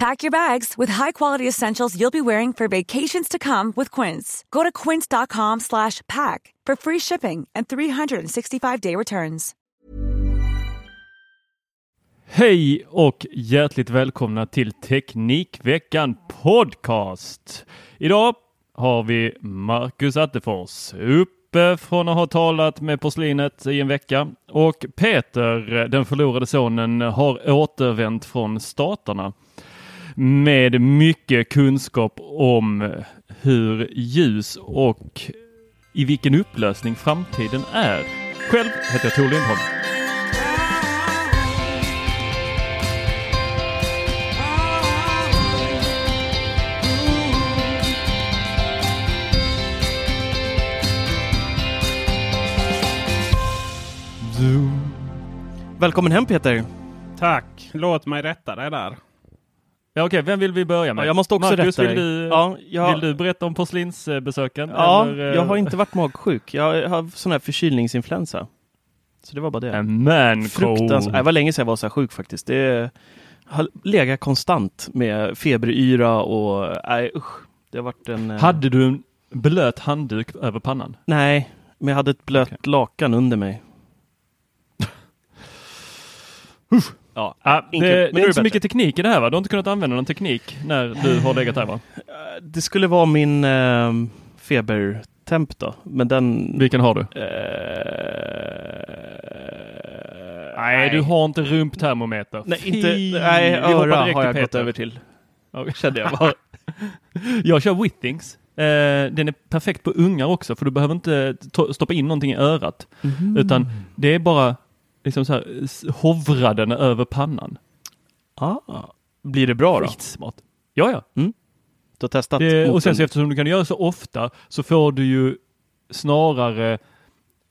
Pack your bags with high-quality essentials you'll be wearing for vacations to come with Quince. Go to quince.com slash pack for free shipping and 365-day returns. Hej och hjärtligt välkomna till Teknikveckan Podcast. Idag har vi Marcus Attefors uppe från att ha talat med porslinet i en vecka och Peter, den förlorade sonen, har återvänt från staterna med mycket kunskap om hur ljus och i vilken upplösning framtiden är. Själv heter jag Tor Lindholm. Välkommen hem Peter! Tack! Låt mig rätta dig där. Ja, Okej, vem vill vi börja med? Ja, jag måste också Marcus, rätta vill dig. du, Ja, jag- vill du berätta om porslinsbesöken? Ja, eller, jag har eh, inte varit magsjuk. Jag har sån här förkylningsinfluensa. Så det var bara det. En man Fruktansvärt. Det var länge sedan jag var så här sjuk faktiskt. Det har legat konstant med feberyra och nej usch. Det har varit en... eh, Hade du en blöt handduk över pannan? Nej, men jag hade ett blött Okej. lakan under mig. ja, Ah, det, men det är inte så mycket teknik i det här va? Du har inte kunnat använda någon teknik när du har legat här va? det skulle vara min eh, febertemp då, men den... Vilken har du? Eh, Nej, du har inte rumptermometer. Nej, inte, nej öra har jag gått över till. Kände jag bara. Jag kör Withings. Eh, den är perfekt på ungar också för du behöver inte to- stoppa in någonting i örat. Mhm. Utan det är bara liksom så här, hovra den över pannan. Ah, blir det bra då? Skitsmart. Ja, ja. Du har testat? Det, och sen en- så eftersom du kan göra så ofta så får du ju snarare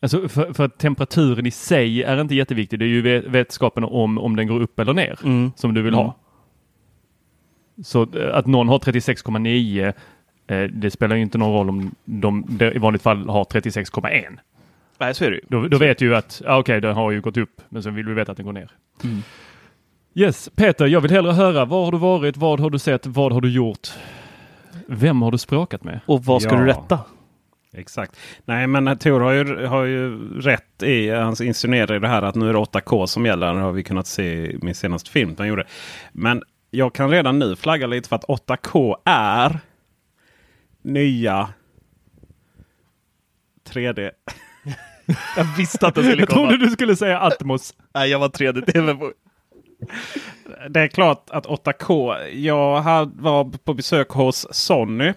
Alltså för, för att temperaturen i sig är inte jätteviktig. Det är ju ve- vetskapen om om den går upp eller ner Mm. som du vill Mm. ha. Så eh, att någon har 36,9 eh, det spelar ju inte någon roll om de, de i vanligt fall har 36,1. Nej, så är det ju. Då, då vet du ju att ah, okej, den har ju gått upp, men sen vill vi veta att den går ner. Mm. Yes, Peter, jag vill hellre höra. Var har du varit? Vad har du sett? Vad har du gjort? Vem har du språkat med? Och vad ska Ja. du rätta? Exakt. Nej men Tor har ju, har ju rätt i, han insinuerar i det här att nu är det 8K som gäller. Det har vi kunnat se i min senaste film han gjorde. Men jag kan redan nu flagga lite för att 8K är nya 3D. Jag visste att det skulle Jag trodde du skulle säga Atmos. Nej, jag var 3D-TV på. Det är klart att 8K. Jag var på besök hos Sony.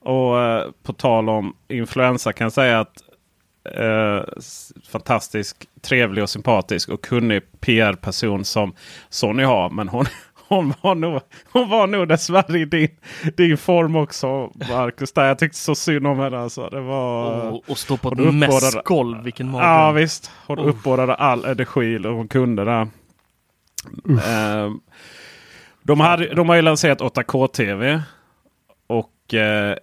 Och eh, på tal om influensa kan jag säga att eh, fantastisk, trevlig och sympatisk och kunnig PR-person som Sony har. Men hon, hon, var, nog, hon var nog dessvärre i din, din form också Marcus. Där jag tyckte så synd om henne. Alltså. Det var... Och, och stå på ett mässgolv, vilken mage. Ja visst. Hon Oh. uppbådade all energi hon kunde det. Ehm, de, hade, de har ju lanserat 8K-TV. Och eh,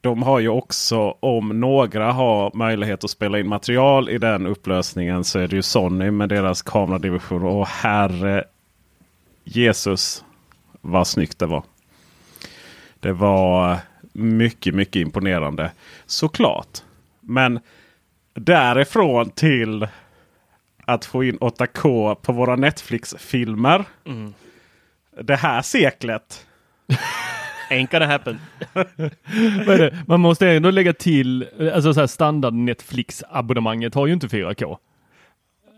de har ju också, om några har möjlighet att spela in material i den upplösningen så är det ju Sony med deras kameradivision. Och herre Jesus vad snyggt det var. Det var mycket, mycket imponerande. Såklart. Men därifrån till att få in 8K på våra Netflix-filmer. Mm. Det här seklet. Ain't gonna happen. Man måste ändå lägga till, alltså så här standard Netflix abonnemanget har ju inte 4K.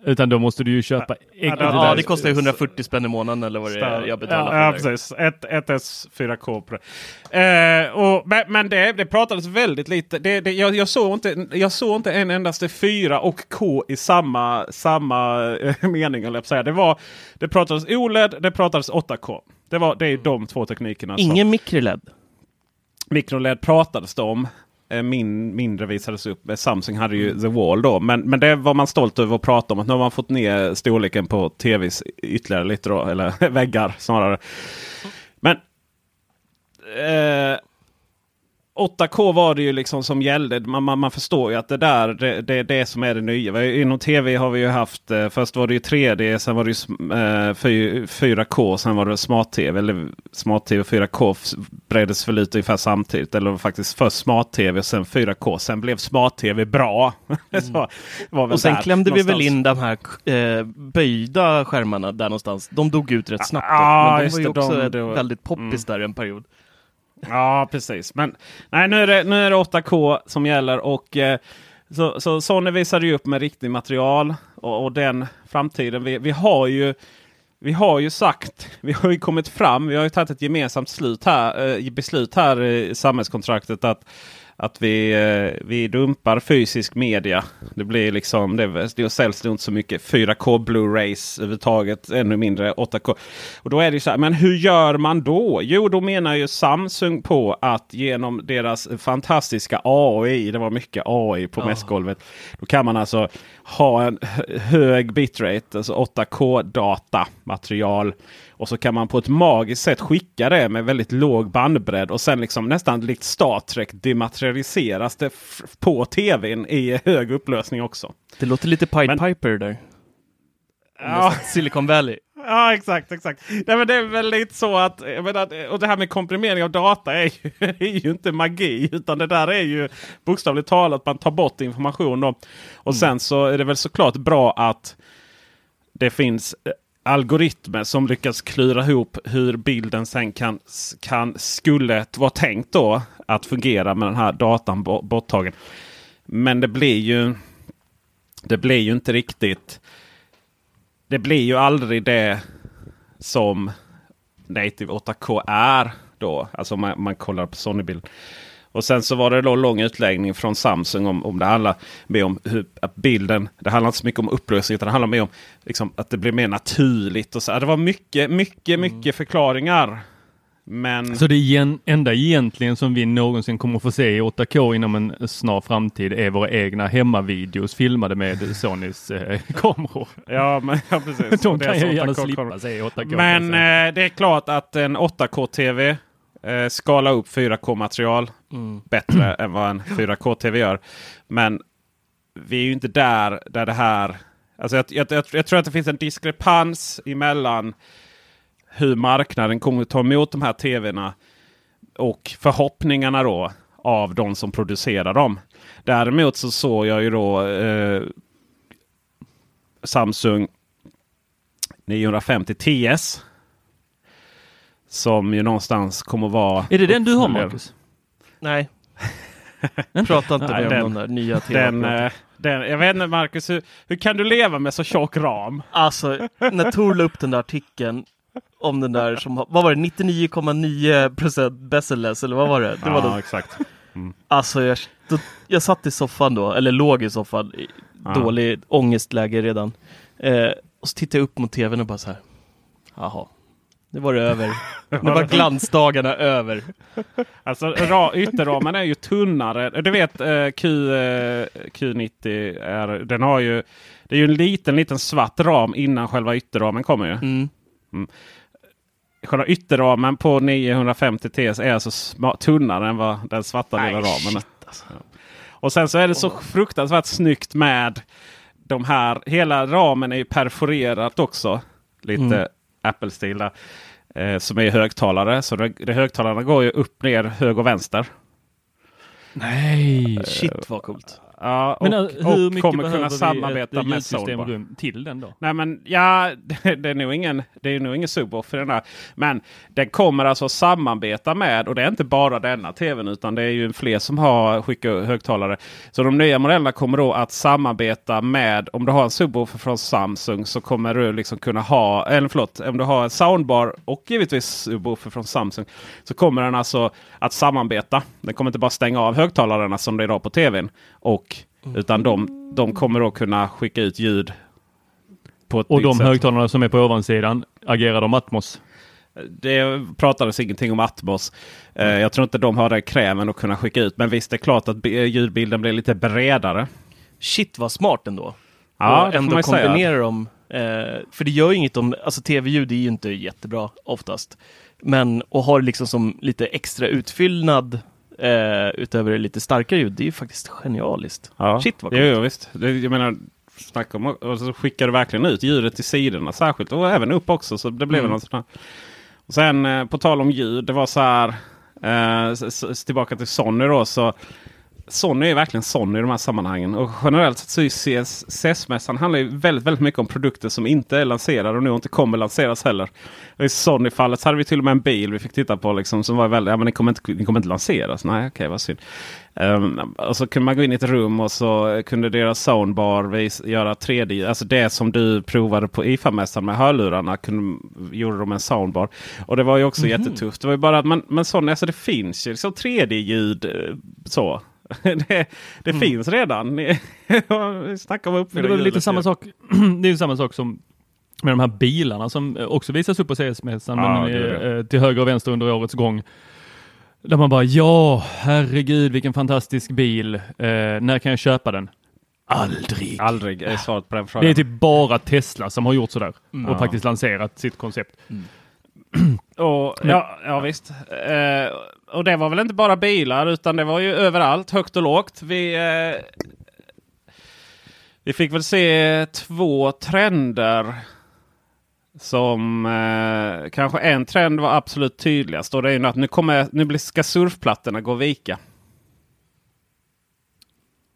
Utan då måste du ju köpa Ja, extra. Ja, det kostar ju 140 spänn i månaden eller vad det är jag betalar ja, för. ja, precis. Ett, ett S 4K. På det. Eh, och, men det, det pratades väldigt lite. Det, det, jag, jag, såg inte, jag såg inte en endaste 4 och K i samma, samma eh, mening. eller säga. Det, var, det pratades OLED, det pratades 8K. Det, var, det är de två teknikerna. Ingen mikroled. Microled pratades det om. Eh, min, mindre visades upp. Eh, Samsung hade ju The Wall då. Men, men det var man stolt över att prata om. Att nu har man fått ner storleken på tvs ytterligare lite då. Eller väggar snarare. Men eh, 8K var det ju liksom som gällde. Man, man, man förstår ju att det där det, det, det som är det nya. Inom tv har vi ju haft. Eh, först var det ju 3D. Sen var det ju sm- eh, fy- 4K. Sen var det smart-tv. Eller smart-tv och 4K f- breddes väl ut ungefär samtidigt. Eller först först smart-tv och sen 4K. Sen blev smart-tv bra. Mm. Och sen klämde vi väl någonstans. in de här eh, böjda skärmarna där någonstans. De dog ut rätt snabbt. Ja, dock, men de var ju det, också de- väldigt poppis där en period. Ja, precis. Men nej, nu är det, nu är det 8K som gäller. och eh, så, så Sony visade ju upp med riktigt material och, och den framtiden. Vi, vi, har ju, vi har ju sagt, vi har ju kommit fram, vi har ju tagit ett gemensamt slut här, eh, beslut här i samhällskontraktet att att vi, eh, vi dumpar fysisk media. Det blir liksom, det, det säljs nog inte så mycket 4K Blu-rays överhuvudtaget. Ännu mindre 8K. Och då är det så här, men hur gör man då? Jo, då menar ju Samsung på att genom deras fantastiska AI, det var mycket AI på mässgolvet. Då kan man alltså ha en hö- hög bitrate, alltså 8K data material. Och så kan man på ett magiskt sätt skicka det med väldigt låg bandbredd och sen liksom nästan likt Star Trek dematerialiseras det på tvn i hög upplösning också. Det låter lite Pied Men- Piper där. Ja, Silicon Valley. ja exakt, exakt. Nej, men det är väl lite så att, menar, och det här med komprimering av data är ju, är ju inte magi. Utan det där är ju bokstavligt talat man tar bort information. Då. Och sen så är det väl såklart bra att det finns algoritmer som lyckas klura ihop hur bilden sen kan, kan skulle vara tänkt då att fungera med den här datan borttagen. Men det blir ju det blir ju inte riktigt. Det blir ju aldrig det som Native 8K är då. Alltså man, man kollar på Sony-bild. Och sen så var det då lång utläggning från Samsung om, om det handlar mer om hur, att bilden. Det handlar inte så mycket om upplösning utan det handlar mer om liksom, att det blir mer naturligt. Och så. Det var mycket, mycket, mycket förklaringar. Men Så det igen, enda egentligen som vi någonsin kommer få se i 8K inom en snar framtid är våra egna hemmavideos filmade med Sonys eh, kameror. ja, men, ja, precis. De kan ju gärna 8K slippa se 8K. kan Men jag säga. eh, det är klart att en 8K-TV eh, skalar upp 4K-material bättre än vad en 4K-TV gör. Men vi är ju inte där, där det här... Alltså jag, jag, jag, jag tror att det finns en diskrepans emellan hur marknaden kommer att ta emot de här TVna och förhoppningarna då av de som producerar dem. Däremot så såg jag ju då eh, Samsung 950 TS. Som ju någonstans kommer att vara... Är det den du har. Marcus? Nej. Prata inte Nej, med den- om de där nya Den, tv eh, den, jag vet inte Marcus, hur, hur kan du leva med så tjock ram? Alltså, när Tor la upp den där artikeln om den där som, vad var det, 99,9% bestsellers eller vad var det? det var ja, då, exakt. alltså jag, då, jag satt i soffan då, eller låg i soffan, i Ja. dålig ångestläge redan. Eh, och så tittade jag upp mot tvn och bara så här, jaha, nu var det över. Nu var glansdagarna över. Alltså ra, ytterramen är ju tunnare. Du vet eh, Q, eh, Q90 är, den har ju... Det är ju en liten, liten svart ram innan själva ytterramen kommer ju. Mm. själva ytterramen på 950 TS är alltså tunnare än vad den svarta lilla ramen är. alltså. Och sen så är det så fruktansvärt snyggt med de här. Hela ramen är ju perforerat också. Lite Mm. Apple-stil där. Eh, som är högtalare. Så det, det, högtalarna går ju upp, ner, höger och vänster. Nej! Shit vad coolt. Ja, och, Men uh, hur och mycket kommer kunna vi samarbeta ett med Soundbar. till den då? Nej men ja, det, det är nog ingen, det är nog ingen subwoofer den här. Men den kommer alltså samarbeta med, och det är inte bara denna tvn utan det är ju fler som har skickat högtalare. Så de nya modellerna kommer då att samarbeta med, om du har en subwoofer från Samsung så kommer du liksom kunna ha, eller förlåt, om du har en soundbar och givetvis subwoofer från Samsung. Så kommer den alltså att samarbeta. Den kommer inte bara stänga av högtalarna som det är idag på tvn. Och, Utan de, de kommer då kunna skicka ut ljud på ett Och de sätt. högtalarna som är på ovansidan, agerar de Atmos? Det pratades ingenting om Atmos. Eh, jag tror inte de har den kräven att kunna skicka ut. Men visst, det är klart att bi- ljudbilden blir lite bredare. Shit vad smart ändå. Ja, och ändå kombinera dem. Eh, för det gör ju inget om, alltså tv-ljud är ju inte jättebra oftast. Men att ha det liksom som lite extra utfyllnad eh, utöver lite starkare ljud, det är ju faktiskt genialiskt. Ja. Shit vad jo, coolt. jo, visst. Det, jag menar, snacka om, och så skickar du verkligen ut ljudet till sidorna särskilt. Och även upp också. Så det blev Mm. väl något sånt här. Och sen eh, på tal om ljud. Det var så här. Eh, tillbaka till Sony då. Så Sony är verkligen Sony i de här sammanhangen. Och generellt sett så är CES-mässan handlar ju väldigt, väldigt mycket om produkter som inte är lanserade och nu inte kommer lanseras heller. Och I Sony-fallet så hade vi till och med en bil vi fick titta på liksom, som var väldigt, ja men den kommer inte, den kommer inte lanseras. Nej, okej vad synd. Ehm, och så kunde man gå in i ett rum och så kunde deras soundbar vis, göra 3D. Alltså det som du provade på IFA-mässan med hörlurarna. Kunde, gjorde de en soundbar. Och det var ju också jättetufft. Det var ju bara att man, men Sony, alltså det finns ju liksom 3D-ljud eh, så. det det finns redan. Snackar om uppfinna det väl lite samma sak. det är samma sak som med de här bilarna som också visas upp på CS-mässan Ja, men det är det. eh, till höger och vänster under årets gång. Där man bara ja, herregud vilken fantastisk bil. Eh, när kan jag köpa den? Aldrig. Aldrig är svaret på den Det frågan. är typ bara Tesla som har gjort sådär Ja. och faktiskt lanserat sitt koncept. Och, ja, ja visst. Eh, och det var väl inte bara bilar utan det var ju överallt, högt och lågt. Vi, eh, vi fick väl se två trender. Som eh, kanske en trend var absolut tydligast. Och det är ju att nu, kommer, nu ska surfplattorna gå vika.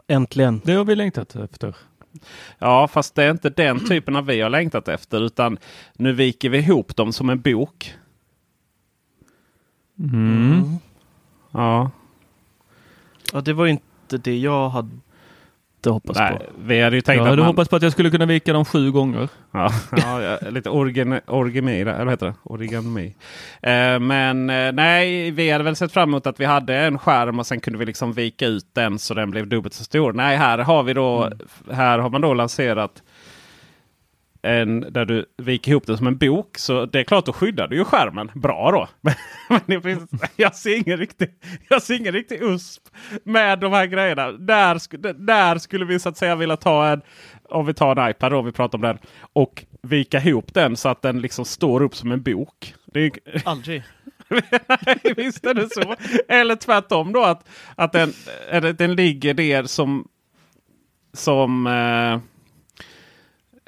Äntligen. Det har vi längtat efter. Ja, fast det är inte den typen av vi har längtat efter. Utan nu viker vi ihop dem som en bok. Mm. Ja, Ja, det var ju inte det jag hade hoppats nej, på. vi hade ju tänkt Jag att hade man... hoppats på att jag skulle kunna vika dem sju gånger. Ja, ja, ja, lite origami, origami eller heter det? Origami. Eh, men eh, nej, vi hade väl sett fram emot att vi hade en skärm och sen kunde vi liksom vika ut den så den blev dubbelt så stor. Nej, här har vi då, här har man då lanserat en där du viker ihop den som en bok. Så det är klart, då skyddar du ju skärmen bra då. Men finns, jag, ser ingen riktig, jag ser ingen riktig USP med de här grejerna. Där, där skulle vi så att säga vilja ta en, om vi tar en iPad då, vi pratar om den. Och vika ihop den så att den liksom står upp som en bok. Det är, Aldrig. Nej, visst är det så. Eller tvärtom då att, att den, den ligger där som, som, eh,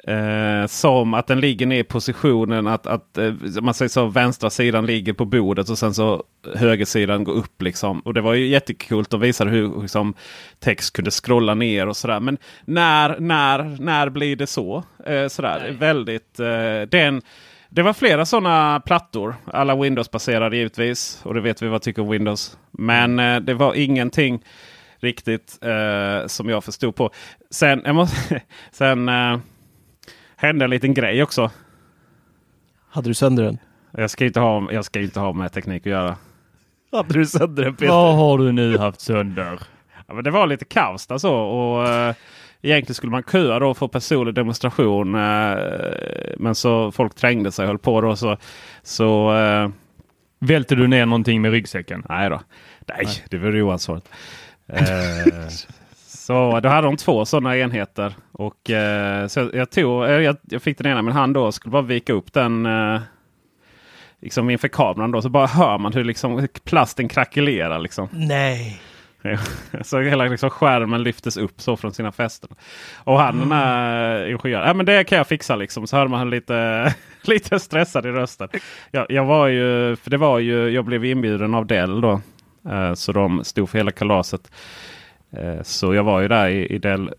eh, som att den ligger ner i positionen att, att eh, man säger så vänstra sidan ligger på bordet och sen så högersidan går upp liksom. Och det var ju jättekul. De visade hur liksom, text kunde scrolla ner och sådär. Men när, när, när blir det så? Eh, sådär. Väldigt, eh, den, det var flera sådana plattor. Alla Windows-baserade givetvis. Och det vet vi vad tycker om Windows. Men eh, det var ingenting riktigt eh, som jag förstod på. Sen, jag måste, sen eh, hände en liten grej också. Hade du sönder den? Jag ska inte ha, jag ska inte ha med teknik att göra. Hade du sönder den Peter? Vad har du nu haft sönder? Ja, men det var lite kaos där så. Och, eh, egentligen skulle man köa då för personlig demonstration. Eh, men så folk trängde sig och höll på då. Så, så eh, Välte du ner någonting med ryggsäcken? Nej då. Nej, det vore oansvarigt. Så då hade de två sådana enheter. Och, eh, så jag, jag, tog, eh, jag, jag fick den ena i min hand då skulle bara vika upp den. Eh, liksom inför kameran då, så bara hör man hur liksom plasten krackelerar. Liksom. Nej. så hela liksom skärmen lyftes upp så från sina fästen. Och han den här ingenjören, ja men det kan jag fixa liksom. Så hör man lite, lite stressad i rösten. Jag, jag var ju, för det var ju, jag blev inbjuden av Dell då. Eh, så de stod för hela kalaset. Eh, så jag var ju där i, i Dell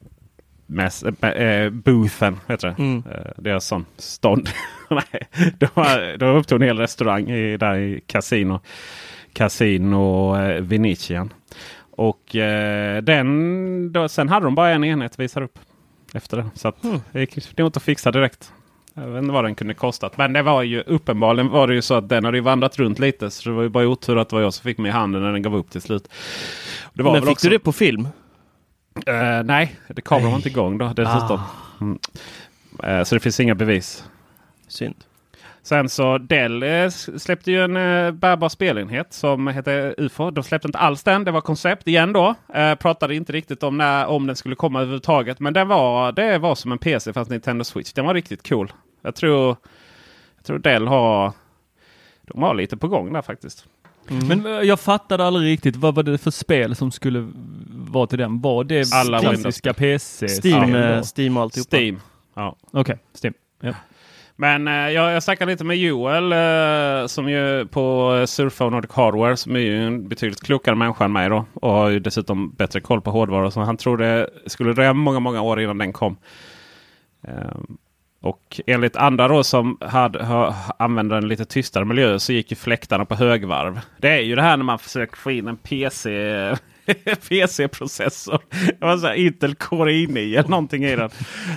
Mäss, äh, boothen, heter det. Mm. Äh, deras sån stånd. Nej, de, har, de upptog en hel restaurang i, där i Casino. Casino Venetian. Och äh, den, då, sen hade de bara en enhet visar upp efter det. Så att, Mm. det gick det åt att fixa direkt. Jag vet inte vad den kunde kostat. Men det var ju uppenbarligen var det ju så att den hade vandrat runt lite. Så det var ju bara otur att det var jag som fick mig i handen när den gav upp till slut. Var Men fick också- du det på film? Eh, nej, det kameran var Nej. inte igång då dessutom. Mm. Eh, så det finns inga bevis. Synd. Sen så Dell eh, släppte ju en eh, bärbar spelenhet som heter UFO. De släppte inte alls den. Det var koncept igen då. Eh, pratade inte riktigt om när, om den skulle komma överhuvudtaget. Men den var, det var som en PC fast Nintendo Switch. Den var riktigt cool. Jag tror, jag tror Dell har, de har lite på gång där faktiskt. Men eh, jag fattade aldrig riktigt vad var det för spel som skulle vara till den? Var det Alla klassiska PC? Steam, eh? Steam och alltihopa. Steam. Ja. Okej, Steam. Ja. Men eh, jag, jag snackade lite med Joel eh, som ju på eh, Surfa och Nordic Hardware som är ju en betydligt klokare människa än mig då. Och har ju dessutom bättre koll på hårdvara. Så han tror det skulle dröja många, många år innan den kom. Och enligt andra då som hade, ha, använde en lite tystare miljö så gick ju fläktarna på högvarv. Det är ju det här när man försöker få in en PC PC-processor. Det var så här Intel Core i9 eller någonting i den.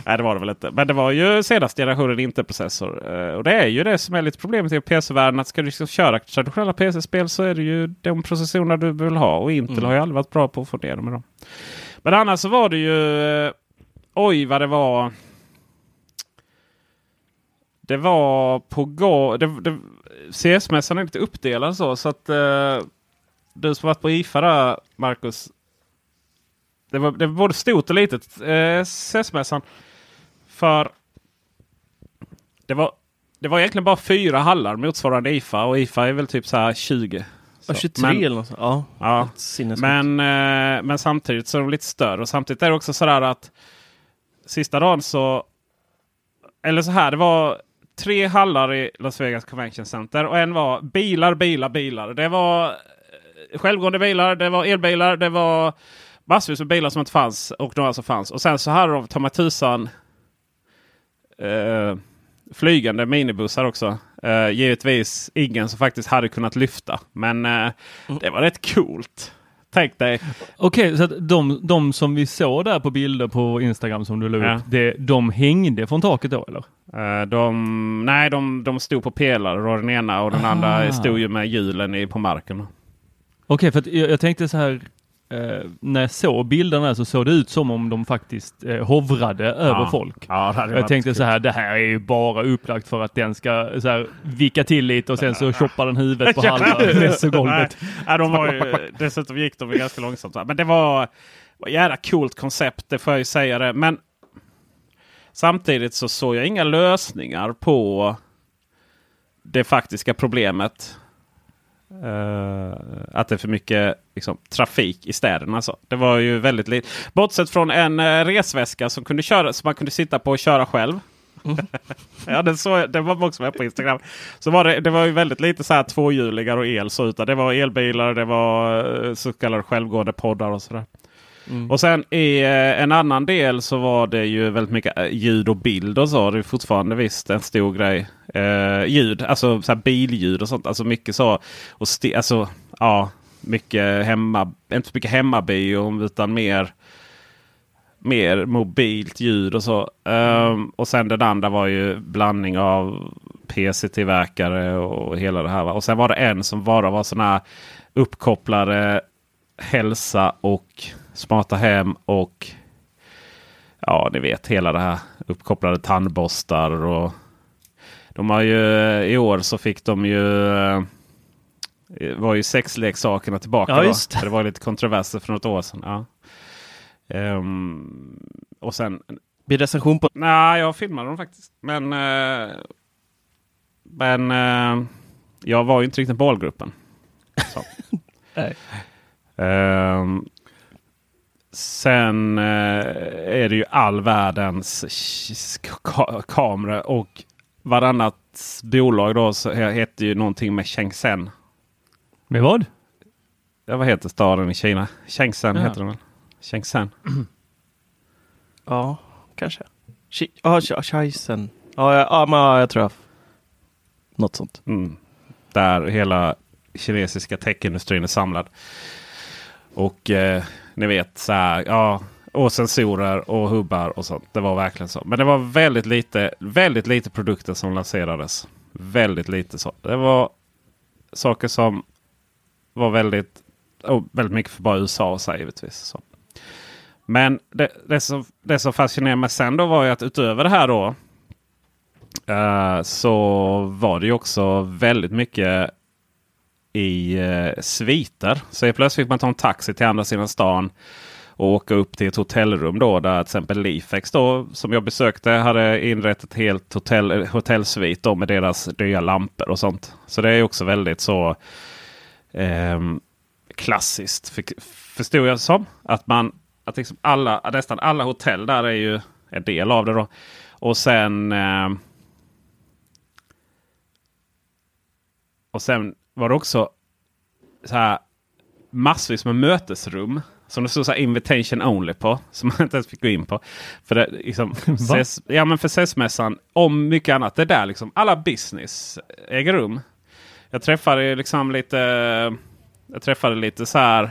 Nej det var det väl inte. Men det var ju senaste generationen Intel-processor. Eh, Och det är ju det som är lite problemet i PC-världen. Att ska du liksom köra traditionella PC-spel så är det ju de processorerna du vill ha. Och Intel har ju aldrig varit bra på att få ner dem med dem. Men annars så var det ju... eh, Oj vad det var. Det var på gå... CS-mässan är lite uppdelad så. så att eh, du som varit på IFA där, Marcus. Det var, det var både stort och litet. Eh, CS-mässan. För det var, det var egentligen bara fyra hallar motsvarande IFA. Och IFA är väl typ så här 20. Ja, Så, 23 men- eller något sånt. Ja, Ja. Men, eh, men samtidigt så är de lite större. Och samtidigt är det också sådär att sista dagen så... Eller så här, det var tre hallar i Las Vegas Convention Center. Och en var bilar, bilar, bilar. Det var eh, självgående bilar, det var elbilar, det var massvis med bilar som inte fanns och några som fanns. Och sen så hade de ta mig tusan eh, flygande minibussar också. Eh, givetvis ingen som faktiskt hade kunnat lyfta. Men eh, det var rätt coolt. Tänk dig. Okej, så att de, de som vi såg där på bilder på Instagram som du la upp, Ja. det, de hängde från taket då eller? Eh, de, nej, de, de stod på pelare och den ena och den Ah. andra stod ju med hjulen i, på marken. Okej, för att jag, jag tänkte så här, eh, när jag såg bilderna så såg det ut som om de faktiskt eh, hovrade över Ja. folk. Ja, Jag tänkte kul. så här, det här är ju bara upplagt för att den ska så här, vicka till lite och sen så choppar den huvudet på halva mässogolvet. Nej, nej, de var ju, dessutom gick de ganska långsamt. Men det var, var jävla coolt koncept, det får jag ju säga det. Men samtidigt så såg jag inga lösningar på det faktiska problemet. Eh, att det är för mycket liksom, trafik i städerna. Alltså. Det var ju väldigt lite. Bortsett från en uh, resväska som, kunde köra, som man kunde sitta på och köra själv. ja, den, så, den var också med på Instagram. Så var det, det var ju väldigt lite så här tvåhjulingar och el. Så, utan det var elbilar, det var eh, så kallade självgående poddar och sådär. Och sen i en annan del så var det ju väldigt mycket ljud och bild och så. Det är fortfarande visst en stor grej. Eh, ljud, alltså så här billjud och sånt. Alltså mycket så. Och sti- alltså, ja, mycket hemma, inte så mycket hemmabio utan mer mer mobilt ljud och så. Ehm, och sen den andra var ju blandning av PC-tillverkare och hela det här. Va? Och sen var det en som bara var sådana här uppkopplade hälsa och smarta hem och ja, ni vet hela det här uppkopplade tandborstar och de har ju i år så fick de ju eh, var ju sexleksakerna tillbaka. Ja, det. Det var lite kontroverser för något år sedan. Ja. Ehm, och sen Blir recension på... Nej, jag filmade dem faktiskt. Men... eh, men... eh, jag var ju inte riktigt målgruppen. Så. Nej. Ehm, sen eh, är det ju all världens ka kamera och varannat bolag då så heter ju någonting med Shenzhen. Med vad? Ja, vad heter staden i Kina? Shenzhen Ja. heter den väl? Shenzhen. Ja, kanske. Ja, ja, ja, men ja, jag tror jag. Något sånt. Mm. Där hela kinesiska techindustrin är samlad. Och eh, ni vet så här, ja, och sensorer och hubbar och sånt. Det var verkligen så. Men det var väldigt lite, väldigt lite produkter som lanserades. Väldigt lite så. Det var saker som var väldigt, oh, väldigt mycket för bara USA och sig givetvis. Så. Men det, det, som, det som fascinerade mig sen då var ju att utöver det här då. Uh, så var det ju också väldigt mycket i uh, sviter. Så helt plötsligt fick man ta en taxi till andra sidan stan och åka upp till ett hotellrum då där till exempel Lifex då som jag besökte hade inrett ett helt hotell, eh, hotellsvit då med deras nya lampor och sånt. Så det är också väldigt så eh, klassiskt för, förstod jag som. Att man att liksom alla, nästan alla hotell där är ju en del av det då. Och sen Eh, Och sen var det också så här massvis med mötesrum. Som det stod så här invitation only på. Som man inte ens fick gå in på. För det, liksom, CES, ja men för CES-mässan, om mycket annat. Det är där liksom alla business äger rum. Jag träffade liksom lite Jag träffade lite så här.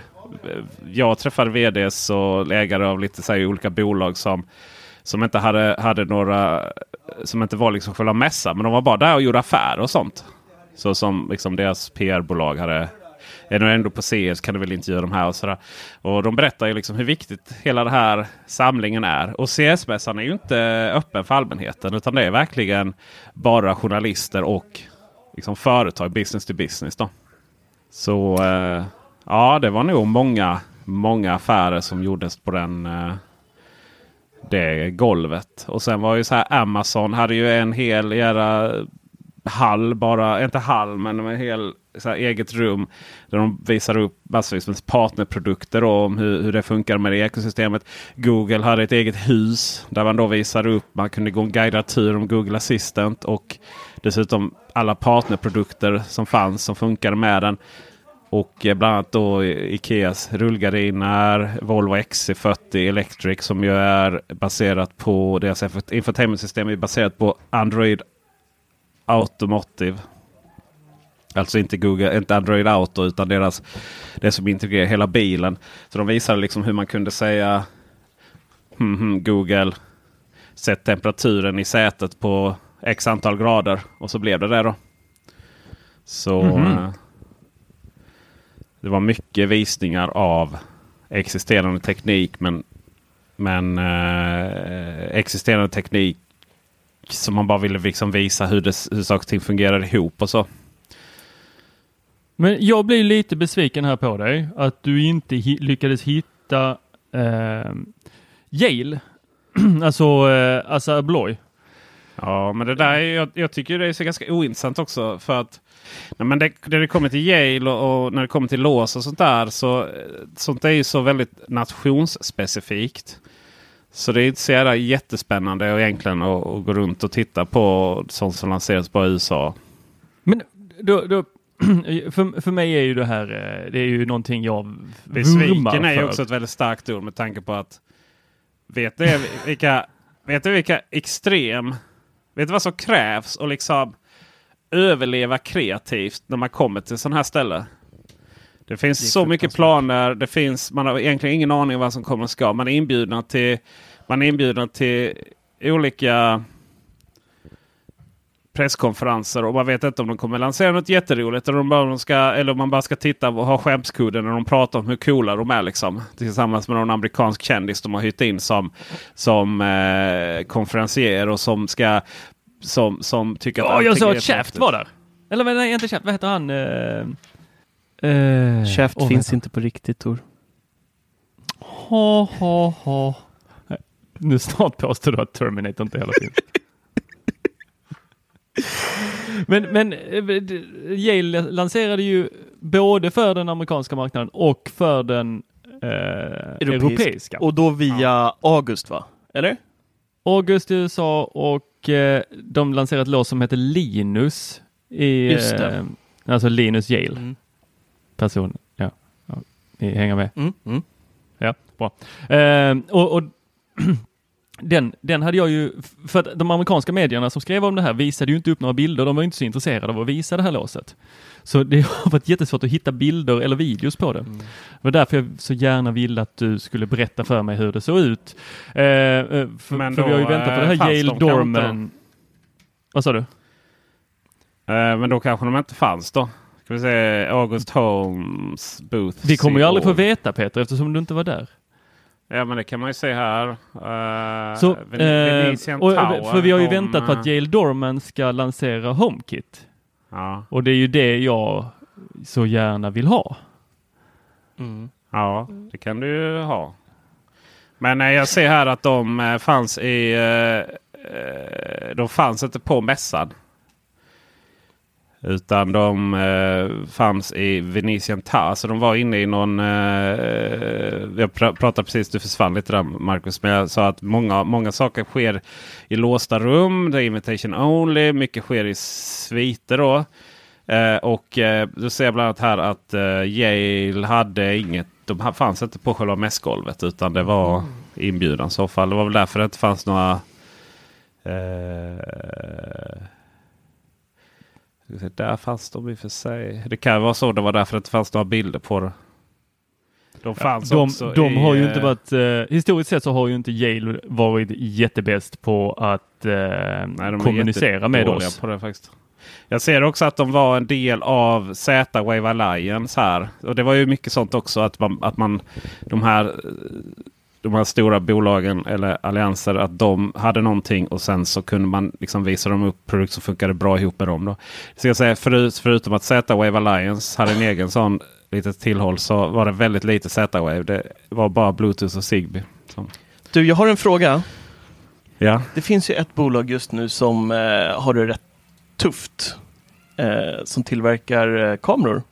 Jag träffade vds och ägare av lite så här olika bolag som som inte hade, hade några som inte var liksom själva mässan. Men de var bara där och gjorde affärer och sånt. Så som liksom deras PR-bolag hade. Är du ändå på CS kan du väl inte göra de här och sådär. Och de berättar ju liksom hur viktigt hela den här samlingen är. Och CS-mässan är ju inte öppen för allmänheten. Utan det är verkligen bara journalister och liksom företag, business to business. Då. Så eh, ja, det var nog många, många affärer som gjordes på den eh, det golvet. Och sen var ju så här Amazon hade ju en hel jävla hall bara, inte hall men en hel eget rum. Där de visar upp massvis liksom med partnerprodukter och om hur, hur det funkar med det ekosystemet. Google hade ett eget hus där man då visade upp, man kunde gå en guidad tur om Google Assistant. Och dessutom alla partnerprodukter som fanns som funkade med den. Och eh, bland annat då Ikeas rullgardiner, Volvo XC40 Electric som ju är baserat på deras infotainmentsystem är baserat på Android Automotive. Alltså inte Google, inte Android Auto utan deras det som integrerar hela bilen. Så de visade liksom hur man kunde säga hmm, hmm, Google sätt temperaturen i sätet på x antal grader och så blev det det då. Så Mhm. eh, det var mycket visningar av existerande teknik men, men eh, existerande teknik som man bara ville liksom visa hur, det, hur saker och ting fungerar ihop och så. Men jag blir lite besviken här på dig att du inte hi lyckades hitta eh, Yale, alltså eh, Assa Abloy. Ja, men det där är, jag, jag tycker det är så ganska ointressant också. För att nej, men det, när det kommer till Yale och, och när det kommer till lås och sånt där. Så, sånt är ju så väldigt nationsspecifikt. Så det är inte så jävla jättespännande och egentligen att, att gå runt och titta på sånt som lanseras på USA. Men då, då för, för mig är ju det här, eh, det är ju någonting jag vurmar Besviken är ju för. också ett väldigt starkt ord med tanke på att vet du vilka, vet du vilka extrem, vet du vad som krävs och liksom överleva kreativt när man kommer till sådana här ställen? Det finns Det så mycket planer. Det finns, man har egentligen ingen aning om vad som kommer och ska. Man är inbjudna till, man är inbjudna till olika presskonferenser och man vet inte om de kommer lansera något jätteroligt. Eller om, bara de ska, eller om man bara ska titta och ha skämskudden när de pratar om hur coola de är. Liksom, tillsammans med någon amerikansk kändis de har hyrt in som, som eh, konferencier och som ska som, som tycker att Ja, jag är att häftigt. var där. Eller men nej, inte Shaft, vad heter han? Uh, uh, Shaft finns inte på riktigt Tor. Ha, ha, ha. Nu snart påstår du att Terminator inte heller finns. Men, men eh, Yale lanserade ju både för den amerikanska marknaden och för den eh, europeiska. Och då via August va? Eller? August i USA och eh, de lanserade ett lås som heter Linus. I, eh, alltså Linus Yale. Mm. Person. Ja. ja. Ni hänger med? Mm. Mm. Ja, bra. Eh, och, och den, den hade jag ju, för att de amerikanska medierna som skrev om det här visade ju inte upp några bilder. De var inte så intresserade av att visa det här låset. Så det har varit jättesvårt att hitta bilder eller videos på det. Mm. Det var därför jag så gärna ville att du skulle berätta för mig hur det såg ut. Eh, eh, för, Men för vi har ju då, väntat på det eh, här fanns Yale de Dorman. Vad sa du? Eh, men då kanske de inte fanns då. Ska vi se, August Holmes Booth. Vi kommer ju aldrig få veta Peter eftersom du inte var där. Ja men det kan man ju se här. Uh, Så, eh, och, för vi har ju väntat på att. Yale Dorman ska lansera HomeKit. Ja, Och det är ju det jag så gärna vill ha. Mm. ja, det kan du ju ha. Men eh, jag ser här att de eh, fanns i... eh, eh, de fanns inte på mässan. Utan de eh, fanns i Venetian Ta. Alltså de var inne i någon... Eh, jag pr- pratade precis, du försvann lite där Marcus. Men jag sa att många, många saker sker i låsta rum. Det är invitation only. Mycket sker i sviter då. Eh, och eh, då ser bland annat här att eh, Yale hade inget. De fanns inte på själva mässgolvet utan det var inbjudan i så fall. Det var väl därför det inte fanns några... Eh, där fanns de i och för sig. Det kan vara så det var därför det inte fanns några bilder på det. De fanns De, också de i, har ju eh, inte varit, eh, historiskt sett så har ju inte Yale varit jättebäst på att eh, Nej, kommunicera med oss. På det, faktiskt. Jag ser också att de var en del av Z-Wave Alliance här. Och det var ju mycket sånt också att man, att man de här de här stora bolagen eller allianser att de hade någonting och sen så kunde man liksom visa dem upp produkter som funkade bra ihop med dem. Då. Så jag säga, förut, förutom att Z-Wave Alliance hade en egen sån litet tillhåll så var det väldigt lite Z-Wave. Det var bara Bluetooth och Zigbee. Så. Du, jag har en fråga. Ja. Det finns ju ett bolag just nu som eh, har det rätt tufft. Eh, som tillverkar eh, kameror.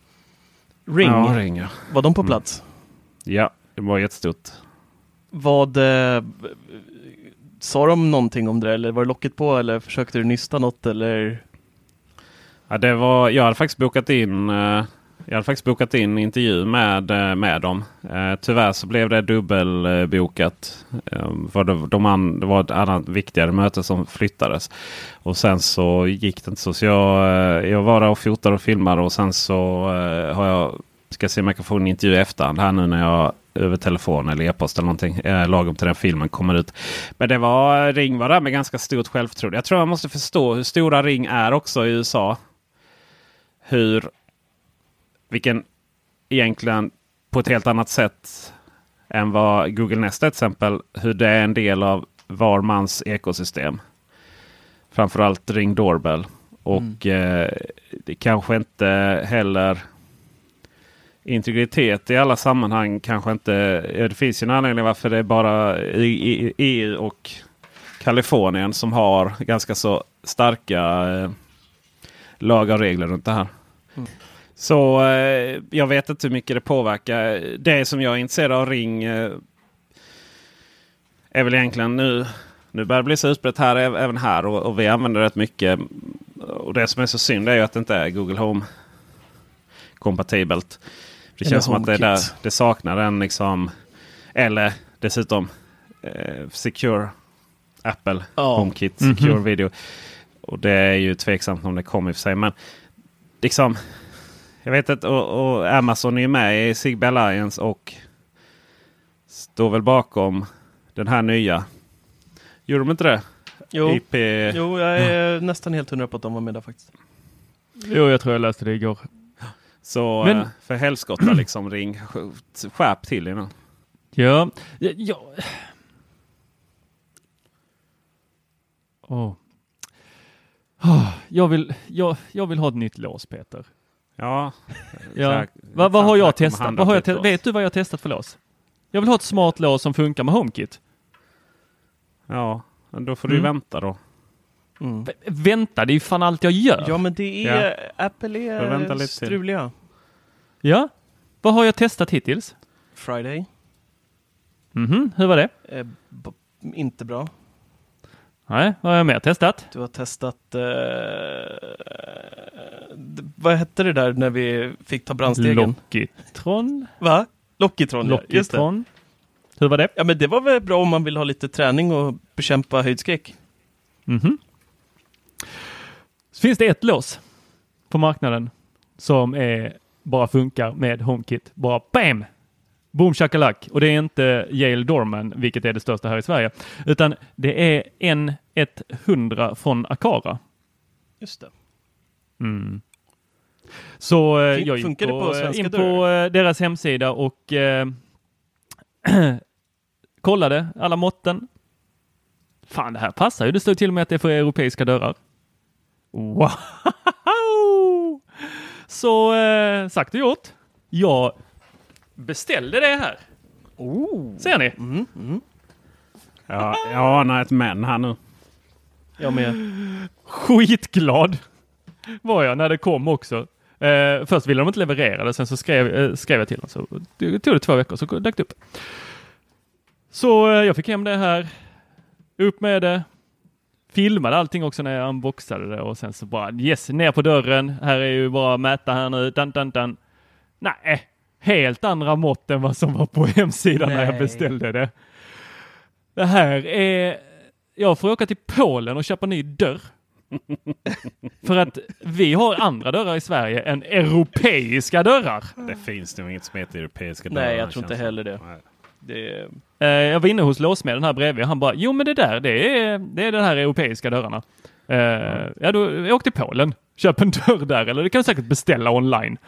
Ring. Ja, ring ja. Var de på Mm. plats? ja, det var jättestort. Vad eh, Sa de någonting om det eller var det locket på eller försökte du nysta något eller? Ja, det var, jag hade faktiskt bokat in eh, jag hade faktiskt bokat in intervju med, eh, med dem. Eh, tyvärr så blev det dubbelbokat. Eh, för det, de an, det var ett annat viktigare möte som flyttades. Och sen så gick det inte så. Så jag, eh, jag var där och fotade och filmade och sen så eh, har jag ska se om jag kan få en intervju i efterhand här nu när jag över telefon eller e-post eller någonting. Eh, lagom till den filmen kommer ut. Men det var Ring var där med ganska stort självförtroende. Jag tror jag måste förstå hur stora Ring är också i USA. Hur vilken egentligen på ett helt annat sätt än vad Google Nest till exempel. Hur det är en del av var mans ekosystem. Framförallt Ring Doorbell. Och eh, det kanske inte heller integritet i alla sammanhang kanske inte. Ja, det finns ju en anledning varför det är bara i, i, EU och Kalifornien som har ganska så starka eh, lagar och regler runt det här. Så eh, jag vet inte hur mycket det påverkar. Det som jag är intresserad av Ring eh, är väl egentligen nu. Nu börjar det bli så utbrett här äv- även här och, och vi använder rätt mycket. Och det som är så synd är ju att det inte är Google Home kompatibelt. Det känns som att det, är där, det saknar en liksom. Eller dessutom eh, Secure Apple Ja. HomeKit Mhm. Secure Video. Och det är ju tveksamt om det kommer i och för sig. Men liksom. Jag vet att och, och Amazon är ju med i Zigbee Alliance och står väl bakom den här nya. Gjorde de inte det? Jo, IP. jo jag är nästan helt hundra på att de var med där faktiskt. Jo, jag tror jag läste det igår. Så Men- eh, för helskotta liksom ring. sk- Skärp till er nu. Ja, ja. Åh. Åh, Jag, vill, jag, jag vill ha ett nytt lås Peter. Ja. Ja. Vad, vad har jag testat? Vad har jag te- oss. vet du vad jag testat för lås? Jag vill ha ett smart lås som funkar med HomeKit. Ja, men då får du Mm. vänta då. Mm. Vänta, det är ju fan allt jag gör. Ja, men det är... Apple Får vänta är till. struliga. Ja. Vad har jag testat hittills? Friday. Mhm, hur var det? Eh, inte bra. Nej, vad har jag mer testat? Du har testat... Eh, vad hette det där när vi fick ta brandstegen? Lockitron? Va? Lockitron, ja. Lockitron? Hur var det? Ja, men det var väl bra om man vill ha lite träning och bekämpa höjdskräck. Mhm. Så finns det ett lås på marknaden som är, bara funkar med HomeKit. Bara BAM! Boom shakalak. Och det är inte Yale Dorman, vilket är det största här i Sverige, utan det är en 100 från Akara. Just det. Mm. Så eh, Fun- jag gick på, in på eh, deras hemsida och eh, kollade alla måtten. Fan, det här passar ju. Det står till och med att det är för europeiska dörrar. Wow! Så eh, sagt och gjort. Jag beställde det här. Ser ni? Ja, jag anar ett men här nu. Jag med. Skitglad var jag när det kom också. Eh, först ville de inte leverera det, sen så skrev, eh, skrev jag till dem. Så det tog det två veckor, så dök det upp. Så eh, jag fick hem det här, upp med det, filmade allting också när jag unboxade det och sen så bara yes, ner på dörren. Här är ju bara mäta här nu, dan, dan, dan. Nej, helt andra mått än vad som var på hemsidan när jag Nej. beställde det. Det här är, jag får åka till Polen och köpa ny dörr. För att vi har andra dörrar i Sverige än europeiska dörrar. Det finns nog inget som heter europeiska dörrar. Nej, jag tror inte heller det. Nej. Det Eh, jag var inne hos låsmeden här bredvid. Han bara, jo men det där, det är, det är de här europeiska dörrarna. Eh, ja, då, jag åkte till Polen. Köp en dörr där, eller det kan du säkert beställa online.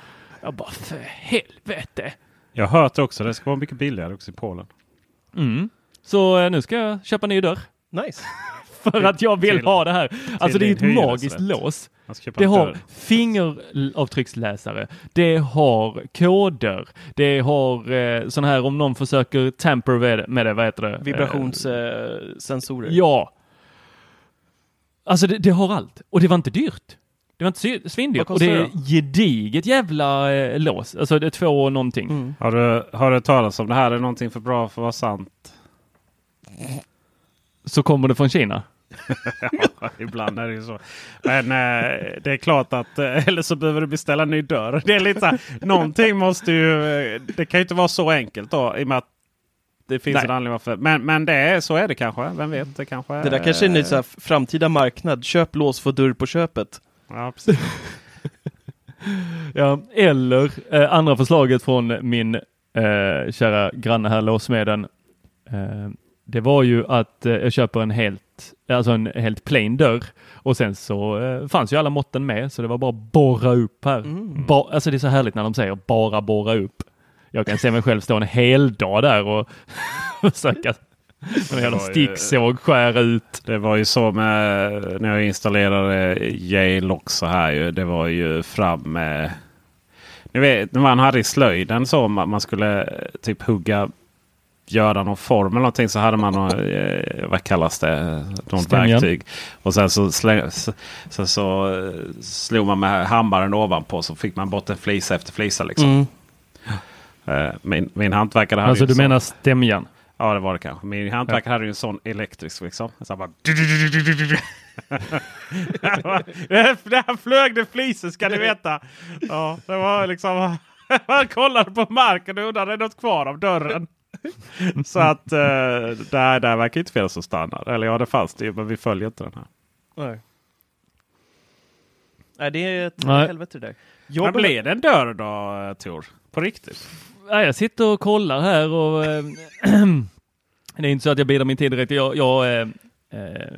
Jag bara, för helvete. Jag har hört också det ska vara mycket billigare också i Polen. Mm. Så eh, nu ska jag köpa en ny dörr. nice. För att jag vill till- ha det här. Alltså det är ett magiskt lås. Det har fingeravtrycksläsare. Det har koder. Det har eh, sån här om någon försöker tamper med, med det, vad heter det? Eh, Vibrationssensorer. ja. Alltså det, det har allt. Och det var inte dyrt. Det var inte svindyrt. Och det är gediget jävla eh, lås. Alltså det är två och någonting. Mm. Har du, har du talat om det här är någonting för bra för att vara sant? Så kommer det från Kina. Ja, ibland är det ju så. Men eh, det är klart att eh, eller så behöver du beställa en ny dörr. Det är lite så här, någonting måste ju. eh, Det kan ju inte vara så enkelt då i och med att det finns Nej. en anledning varför. Men, men det är, så är det kanske. Vem vet? Det kanske. Det där kanske är en ny så här framtida marknad. Köp lås, få dörr på köpet. Ja, precis. Ja, eller eh, andra förslaget från min eh, kära granne här, låsmeden. Eh, det var ju att jag köper en helt, alltså en helt plain dörr och sen så eh, fanns ju alla måtten med så det var bara borra upp här. Ba, alltså det är så härligt när de säger bara borra upp. Jag kan se mig själv stå en hel dag där och försöka med en jävla sticksåg skära ut. Det var ju så med när jag installerade Yale också här ju. Det var ju fram med. Ni vet när man hade i slöjden så om man skulle eh, typ hugga. Göra någon form eller någonting så hade man någon, eh, vad kallas det? Någon verktyg. Och sen så, slä, så, så, så eh, slog man med hammaren ovanpå så fick man bort en flisa efter flisa. Liksom. Mm. Eh, Min, min hantverkare hade Alltså du menar stämjan? Ja det var det kanske. Min hantverkare hade ju en sån elektrisk liksom. Så bara... Där flög det flisor ska ni veta. Ja, det var liksom... Man kollade på marken och undrade är det något kvar av dörren. Så att eh, där, där verkar inte finnas någon standard. Eller ja det fanns det men vi följer inte den här. Nej. Nej, det är ett Nej. helvete det där. Men Jag blev det en dörr då eh, Tor? På riktigt? Ja, jag sitter och kollar här och eh, det är inte så att jag bidrar min tid direkt. Jag, jag, eh, eh,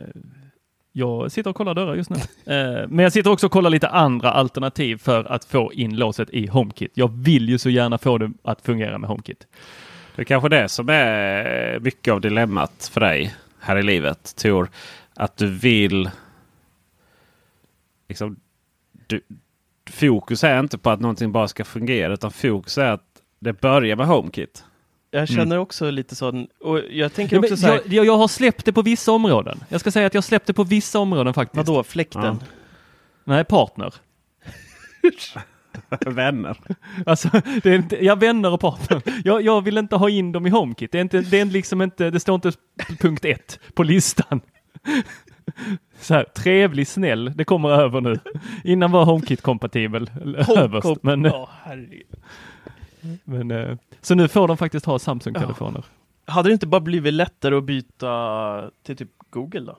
jag sitter och kollar dörrar just nu. Men jag sitter också och kollar lite andra alternativ för att få in låset i HomeKit. Jag vill ju så gärna få det att fungera med HomeKit. Det är kanske det som är mycket av dilemmat för dig här i livet Tor. Att du vill... Liksom, du, fokus är inte på att någonting bara ska fungera utan fokus är att det börjar med HomeKit. Jag känner också lite sån, och jag tänker Ja, också så här, jag, jag, har släppt det på vissa områden. Jag ska säga att jag släppte på vissa områden faktiskt. vadå, fläkten? Nej, partner. Vänner. Alltså, det är inte, ja, vänner och partner. Jag, jag vill inte ha in dem i HomeKit. Det är, inte, det är liksom inte, det står inte punkt ett på listan. Så här, trevlig, snäll, det kommer över nu. Innan var HomeKit kompatibel överst. Men, Ja, herregud. men, eh, så nu får de faktiskt ha Samsung-telefoner. Hade det inte bara blivit lättare att byta till typ Google då?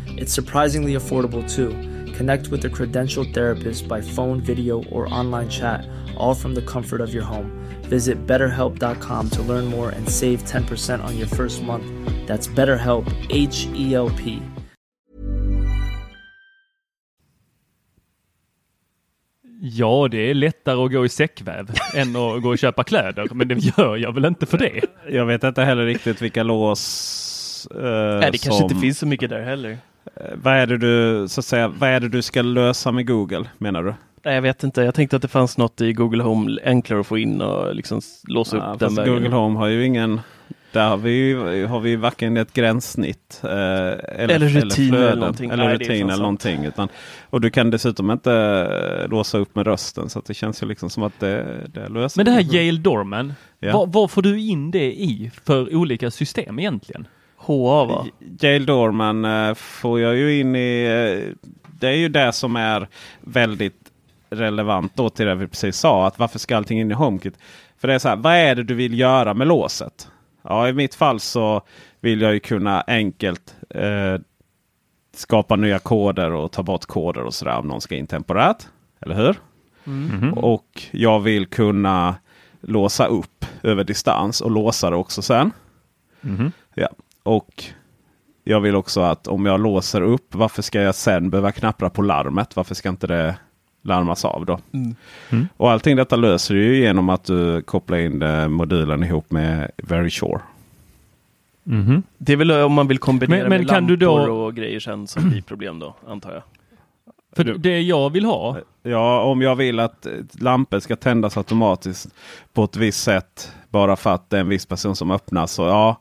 It's surprisingly affordable too. Connect with a credentialed therapist by phone, video, or online chat, all from the comfort of your home. Visit betterhelp.com to learn more and save 10% on your first month. That's BetterHelp, H E L P. Ja, det är lättare att gå i säckväv än att gå och köpa kläder. Men det gör jag väl inte för det. Jag vet inte heller riktigt vilka lås eh, Nej, det kanske som, inte finns så mycket där heller. Eh, Vad är, det du, så att säga, vad är det du ska lösa med Google menar du? Nej, jag vet inte. Jag tänkte att det fanns något i Google Home enklare att få in och liksom låsa Ja, upp den vägen. Google Home har ju ingen där har vi, ju- har vi varken ett gränssnitt eh, eller, Eller rutin eller flöden, någonting. eller, Nej, rutin eller någonting. Utan, och du kan dessutom inte låsa upp med rösten så att det känns ju liksom som att det, det löser Men det här Google. Yale Dorman, Ja. vad, vad får du in det i för olika system egentligen? HA va? Yale Dorman eh, får jag ju in i... eh, det är ju det som är väldigt relevant då till det vi precis sa. Att varför ska allting in i HomeKit? För det är så här, vad är det du vill göra med låset? Ja, i mitt fall så vill jag ju kunna enkelt eh, skapa nya koder och ta bort koder och sådär om någon ska in temporärt. Eller hur? Mhm. Och jag vill kunna låsa upp över distans och låsa det också sen. Mhm. Ja. Och jag vill också att om jag låser upp, varför ska jag sen behöva knappra på larmet? Varför ska inte det larmas av då? Mm. Och allting detta löser du ju genom att du kopplar in modulen ihop med Very Sure. Mhm. Det är väl om man vill kombinera Men- men med kan du lampor då- och grejer sen som blir problem då, antar jag. För det jag vill ha, Ja, om jag vill att eh, lampor ska tändas automatiskt på ett visst sätt bara för att det är en viss person som öppnar så ja.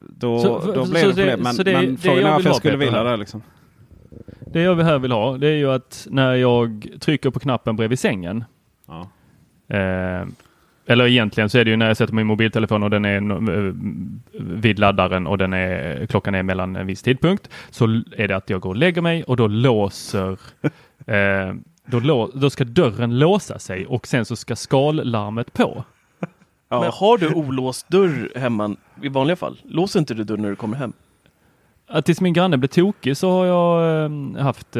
Då, Så- då blir det det- problem. Men, så det- men det frågan är varför jag skulle vilja här. det. Liksom. det jag här vill ha, det är ju att när jag trycker på knappen bredvid sängen. Ja. Eh, eller egentligen så är det ju när jag sätter min mobiltelefon och den är eh, vid laddaren och den är, klockan är mellan en viss tidpunkt. Så är det att jag går och lägger mig och då låser eh, då, då ska dörren låsa sig och sen så ska skallarmet på. Men har du olåst dörr hemma i vanliga fall? Låser inte du dörren när du kommer hem? Att tills min granne blev tokig så har jag eh, haft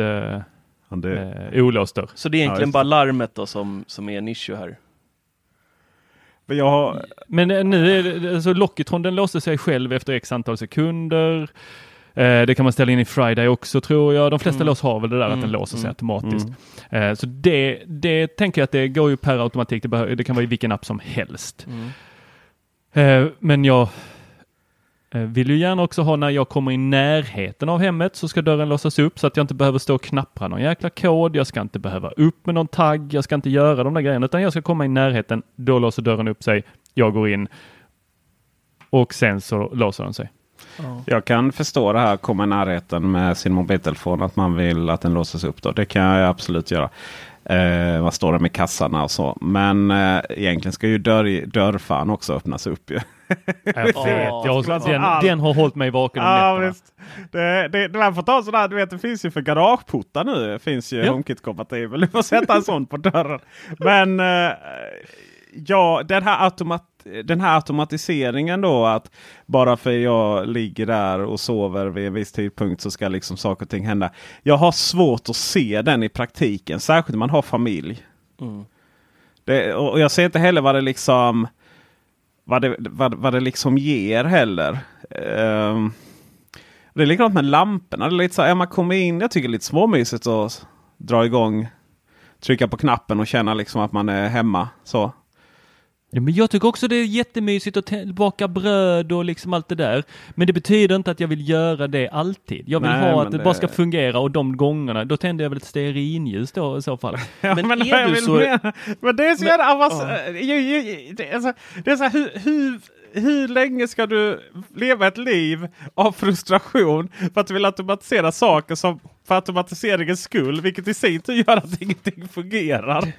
Ja, det, eh, olåst dörr. Så det är egentligen just bara larmet då som, som är en issue här? men jag har, Men eh, nu är det, alltså Lockitron den låser sig själv efter x antal sekunder. Eh, det kan man ställa in i Friday också tror jag. De flesta Mm. lås har väl det där att den Mm, låser sig mm, automatiskt. Eh, så det, det tänker jag att det går ju per automatik. Det, det kan vara i vilken app som helst. Mm. Eh, men jag vill ju gärna också ha när jag kommer i närheten av hemmet så ska dörren låsas upp så att jag inte behöver stå och knappra någon jäkla kod. Jag ska inte behöva upp med någon tagg. Jag ska inte göra de där grejerna utan jag ska komma i närheten. Då låser dörren upp sig. Jag går in och sen så låser den sig. Jag kan förstå det här komma i närheten med sin mobiltelefon. Att man vill att den låses upp. Då. Det kan jag absolut göra. Eh, vad står det med kassarna och så. Men eh, egentligen ska ju dörr, dörrfan också öppnas upp. Ju. Jag jag, den, den har hållit mig vaken om Ja, visst. Det, det, det, man får ta sådär, du vet det finns ju för garageportar nu. Det finns ju Ja. HomeKit-kompatibel. Du får sätta en sån på dörren. Men eh, ja, den här, automat, den här automatiseringen då att bara för jag ligger där och sover vid en viss tidpunkt så ska liksom saker och ting hända. Jag har svårt att se den i praktiken, särskilt när man har familj. Mm. Det, och jag ser inte heller vad det liksom vad det, vad, vad det liksom ger heller. Ehm, det är likadant med lamporna. Det är lite så här, man kommer in, jag tycker det är lite småmysigt att dra igång, trycka på knappen och känna liksom att man är hemma. Så. Ja, men jag tycker också det är jättemysigt att baka bröd och liksom allt det där. Men det betyder inte att jag vill göra det alltid. Jag vill Nej, ha att det, det- bara ska fungera och de gångerna, då tänder jag väl ett stearinljus då i så fall. Ja, Men är du så- men det är så jävla avans- ju- ju- ju- det är så, det är så här, hur, hur, hur länge ska du leva ett liv av frustration för att du vill automatisera saker som för automatiseringens skull, vilket i sin tur gör att ingenting fungerar.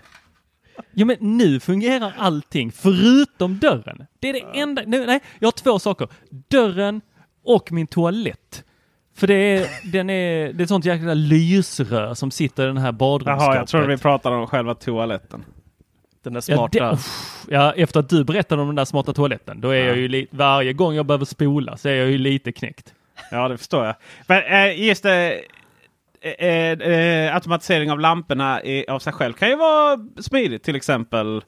Ja men nu fungerar allting förutom dörren. Det är det enda, nej, nej, jag har två saker. Dörren och min toalett. För det är, den är, det är ett sånt jäkla lysrör som sitter i den här badrumsskåpet. Jaha, jag tror vi pratar om själva toaletten. Den där Ja, smarta. det, uff, ja, efter att du berättade om den där smarta toaletten, då är jag ju li- varje gång jag behöver spola så är jag ju lite knäckt. Ja, det förstår jag. Men eh, just det, eh, eh, automatisering av lamporna i, av sig själv kan ju vara smidigt. Till exempel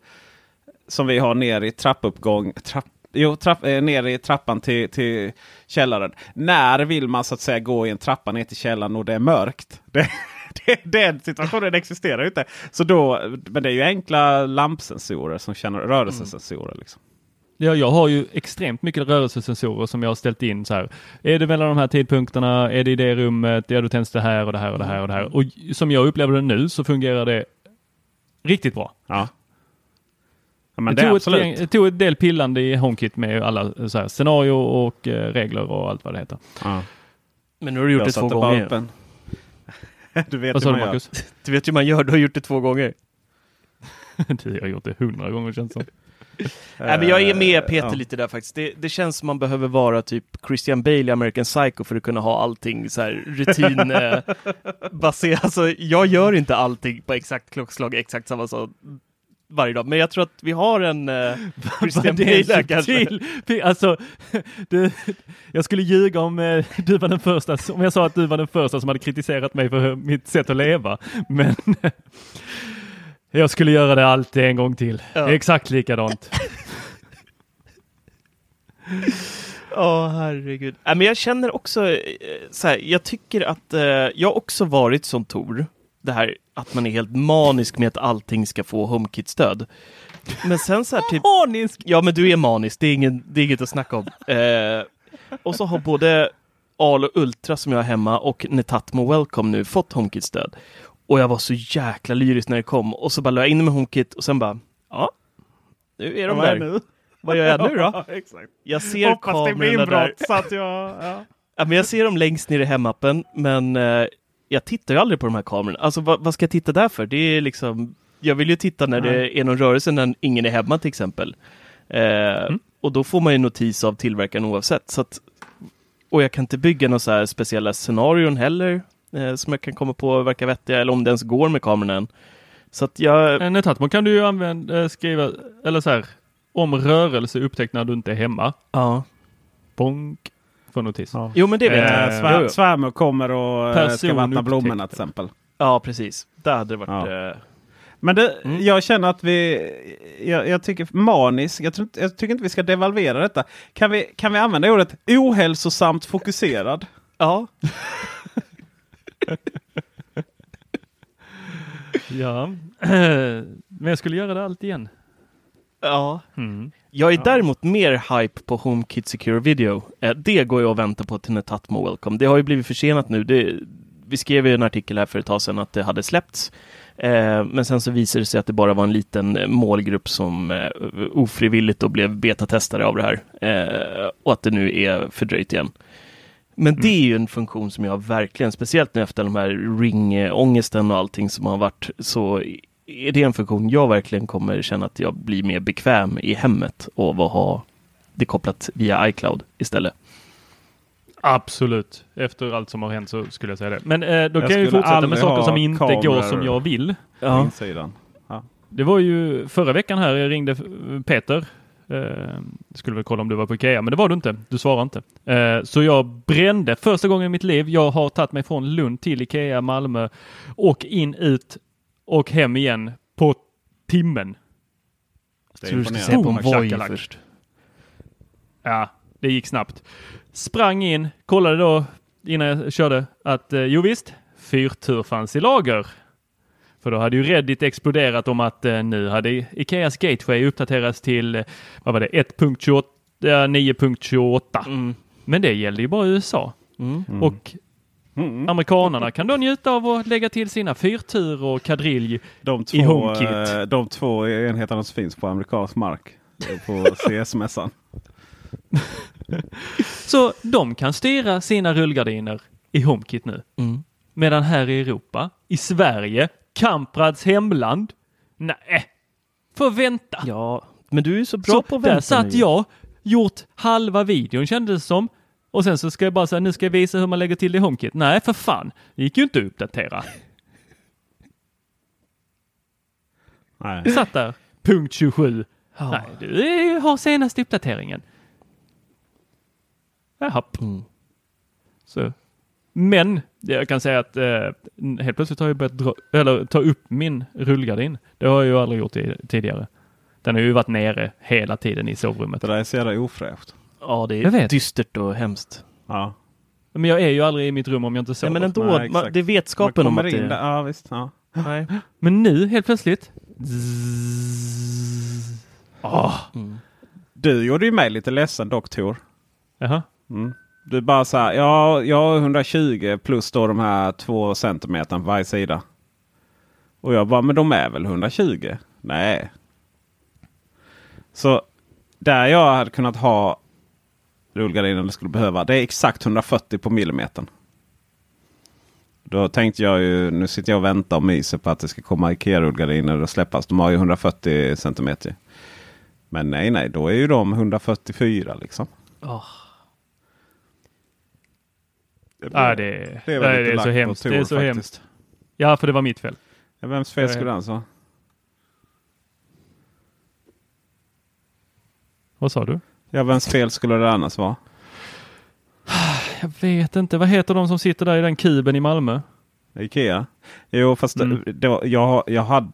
som vi har ner i trappuppgång. Trapp, jo, trapp, eh, ner i trappan till, till källaren. När vill man så att säga gå i en trappa ner till källaren och det är mörkt? Det, det, den situationen existerar ju inte. Så då, men det är ju enkla lampsensorer som känner rörelsesensorer. Liksom. Ja, jag har ju extremt mycket rörelsesensorer som jag har ställt in så här. Är det mellan de här tidpunkterna? Är det i det rummet? Ja, då tänds det här och det här och det här och det här. Och som jag upplever det nu så fungerar det riktigt bra. Ja. ja men jag, det är tog ett, absolut. gäng- jag tog ett del pillande i HomeKit med alla så här, scenario och eh, regler och allt vad det heter. Ja. Men nu har du gjort Jag det två gånger. upp en. Du vet Vad hur man du gör. Marcus? Du vet ju hur man gör, du har gjort det två gånger. du har gjort det hundra gånger känns det som. Nej, men jag är med Eh, Peter ja. lite där faktiskt. Det, det känns som man behöver vara typ Christian Bale i American Psycho för att kunna ha allting så här rutin eh. Alltså, jag gör inte allting på exakt klockslag, exakt samma sak varje dag. Men jag tror att vi har en eh, Christian Bale kanske. Alltså, du, jag skulle ljuga om eh, du var den första, om jag sa att du var den första som hade kritiserat mig för mitt sätt att leva. Men jag skulle göra det alltid en gång till. Ja. Exakt likadant. Ja, herregud. Äh, men jag känner också eh, så här, jag tycker att eh, jag har också varit som Tor. Det här att man är helt manisk med att allting ska få HomeKit-stöd. Men sen så här typ... Manisk! Ja, men du är manisk. Det är, ingen, det är inget att snacka om. Eh, och så har både Al och Ultra som jag har hemma och Netatmo Welcome nu fått HomeKit-stöd. Och jag var så jäkla lyrisk när det kom. Och så bara la jag in med HomeKit och sen bara, ja, nu är de där. nu? Vad gör jag nu då? Ja, exakt. Jag ser Hoppas det blir kamerorna där. så att jag... Ja. Ja, men jag ser dem längst ner i hemappen, men eh, jag tittar ju aldrig på de här kamerorna. Alltså vad, vad ska jag titta där för? Det är liksom, jag vill ju titta när det är någon rörelse när ingen är hemma till exempel. Eh, Och då får man ju notis av tillverkaren oavsett. Så att, och jag kan inte bygga några så här speciella scenarion heller eh, som jag kan komma på verkar vettiga eller om det ens går med kameran än. Så att jag... En Netatmo kan du ju använda, eh, skriva, eller så här, om rörelse upptäckt när du inte är hemma. Ja. Bonk. Får notis. Ja. Jo men det vet Eh, jag. svär, svärmor kommer och eh, ska Person vattna blommorna till exempel. Ja precis. Där hade det varit... Ja. Eh, Men det, Mm. jag känner att vi... Jag, jag tycker manisk. Jag, tror, jag tycker inte vi ska devalvera detta. Kan vi, kan vi använda ordet ohälsosamt fokuserad? ja. Ja, men jag skulle göra det allt igen. Ja. Mm. Jag är däremot mer hype på HomeKit Secure Video. Eh, det går jag och väntar på till Netatmo Welcome. Det har ju blivit försenat nu. Det, vi skrev ju en artikel här för ett tag sedan att det hade släppts. Eh, men sen så visade det sig att det bara var en liten eh, målgrupp som eh, ofrivilligt då blev betatestare av det här. Eh, och att det nu är fördröjt igen. Men det är ju en funktion som jag verkligen, speciellt nu efter de här ringångesten och allting som har varit, så är det en funktion jag verkligen kommer känna att jag blir mer bekväm i hemmet och vad ha det kopplat via iCloud istället. Absolut. Efter allt som har hänt så skulle jag säga det. Men eh, då Jag kan jag ju fortsätta med saker som inte går som jag vill. Ja. Det var ju förra veckan här jag ringde Peter. Eh, skulle väl kolla om du var på Ikea, men det var du inte. Du svarade inte. Eh, så jag brände första gången i mitt liv. Jag har tagit mig från Lund till Ikea Malmö och in, ut och hem igen på timmen. Det är Så du ska se på en Voi shakalak. först. Ja, det gick snabbt. Sprang in, kollade då innan jag körde att eh, jo visst, fyrtur fanns i lager. För då hade ju Reddit exploderat om att eh, nu hade Ikeas Gateway uppdaterats till, eh, vad var det, 1.28, eh, 9.28. Mm. Men det gällde ju bara USA. Mm. Och Mm. amerikanerna kan då njuta av att lägga till sina fyrtur och kadrilj. De I två, HomeKit. eh, de två enheterna som finns på amerikansk mark. På CS-mässan. Så de kan styra sina rullgardiner i HomeKit nu. Mm. Medan här i Europa, i Sverige, Kamprads hemland, nej, får vänta. Ja, men du är så bra så på att där vänta satt nu. jag, gjort halva videon kändes det som. Och sen så ska jag bara säga, nu ska jag visa hur man lägger till det i HomeKit. Nej, för fan. Det gick ju inte att uppdatera. Nej. Satt där, punkt 27. Ja. Nej, du har senaste uppdateringen. Jaha. Mm. Så. Men jag kan säga att eh, helt plötsligt har jag börjat dra, eller, ta upp min rullgardin. Det har jag ju aldrig gjort i, tidigare. Den har ju varit nere hela tiden i sovrummet. Det där är så jävla ofräscht. Ja, det är dystert och hemskt. Ja. Men jag är ju aldrig i mitt rum om jag inte sover. Nej, men ändå, Nej, man, det är vetskapen om att in det... där. Ja, visst. Ja. Nej. Men nu helt plötsligt. Zzz. Ah. Mm. Du gjorde ju mig lite ledsen doktor. Jaha. Mm. Du bara så här, ja, jag har 120 plus då de här två centimeterna på varje sida. Och jag bara, men de är väl 120? Nej. Så där jag hade kunnat ha rullgardinen det skulle behöva, det är exakt 140 på millimetern. Då tänkte jag ju, nu sitter jag och väntar och myser på att det ska komma Ikea-rullgardiner och släppas. De har ju 140 centimeter. Men nej, nej, då är ju de 144 liksom. Oh. Det, Det det är, lite det är så hemskt. Det är så faktiskt. hemskt. Ja, för det var mitt fel. Ja, vems fel skulle annars vara? Vad sa du? Ja, vems fel skulle det annars vara? Jag vet inte. Vad heter de som sitter där i den kuben i Malmö? Ikea? Jo, fast det- Mm. det, jag, jag hade,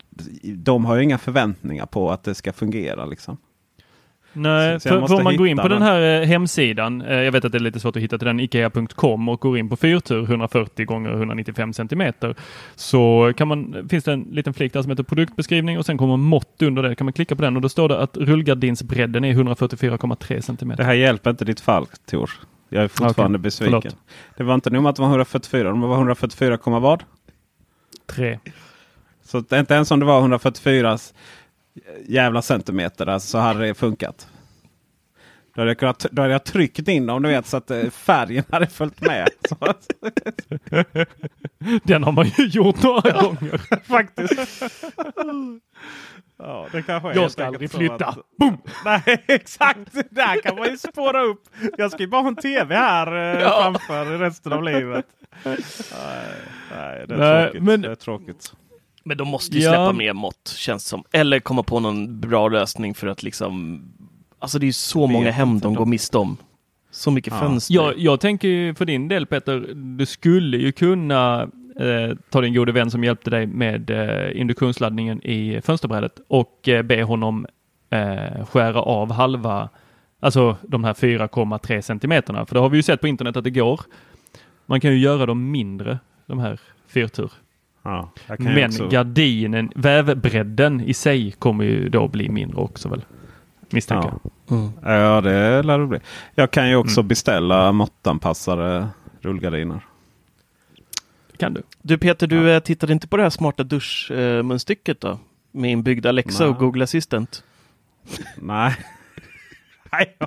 de har ju inga förväntningar på att det ska fungera. Liksom. Nej, Så- så jag för, för om man går in på den här eh, hemsidan, eh, jag vet att det är lite svårt att hitta till den, ikea.com och går in på fyrtur 140 gånger 195 centimeter så kan man, finns det en liten flik där som heter produktbeskrivning och sen kommer mått under det. Kan man klicka på den och då står det att rullgardinsbredden är 144,3 Det centimeter. här hjälper inte ditt fall, Tor. Jag är fortfarande Okej, besviken. förlåt. Det var inte nog med att det var 144, de var 144, komma vad? 3. Så inte ens om det var 144 jävla centimeter där så hade det funkat. Då hade jag, kunnat, då hade jag tryckt in dem du vet, så att eh, färgen hade följt med. Den har man ju gjort några gånger. faktiskt. Ja, det kanske är Jag ska aldrig flytta. Att, Boom! Nej, exakt. Där kan man ju spåra upp. Jag ska ju bara ha en tv här eh, Ja. framför resten av livet. Nej, nej, det, är Nej, tråkigt. men- det är tråkigt. Men de måste ju Ja. släppa mer mått, känns som. Eller komma på någon bra lösning för att liksom... Alltså det är ju så många hem de- går miste om. Så mycket Ja. fönster. Jag, jag tänker ju för din del Peter, du skulle ju kunna eh, ta din gode vän som hjälpte dig med eh, induktionsladdningen i fönsterbrädet och eh, be honom eh, skära av halva, alltså de här 4,3 centimeterna. För det har vi ju sett på internet att det går. Man kan ju göra dem mindre, de här fyrtur. Ja, Men också- gardinen, vävbredden i sig kommer ju då bli mindre också väl? Misstänker Ja. jag. Mm. Ja, det lär det bli. Jag kan ju också Mm. beställa måttanpassade rullgardiner. Det kan du. Du Peter, du eh, tittade inte på det här smarta duschmunstycket då? Med inbyggd Alexa Nej. och Google Assistant? Nej. Nej,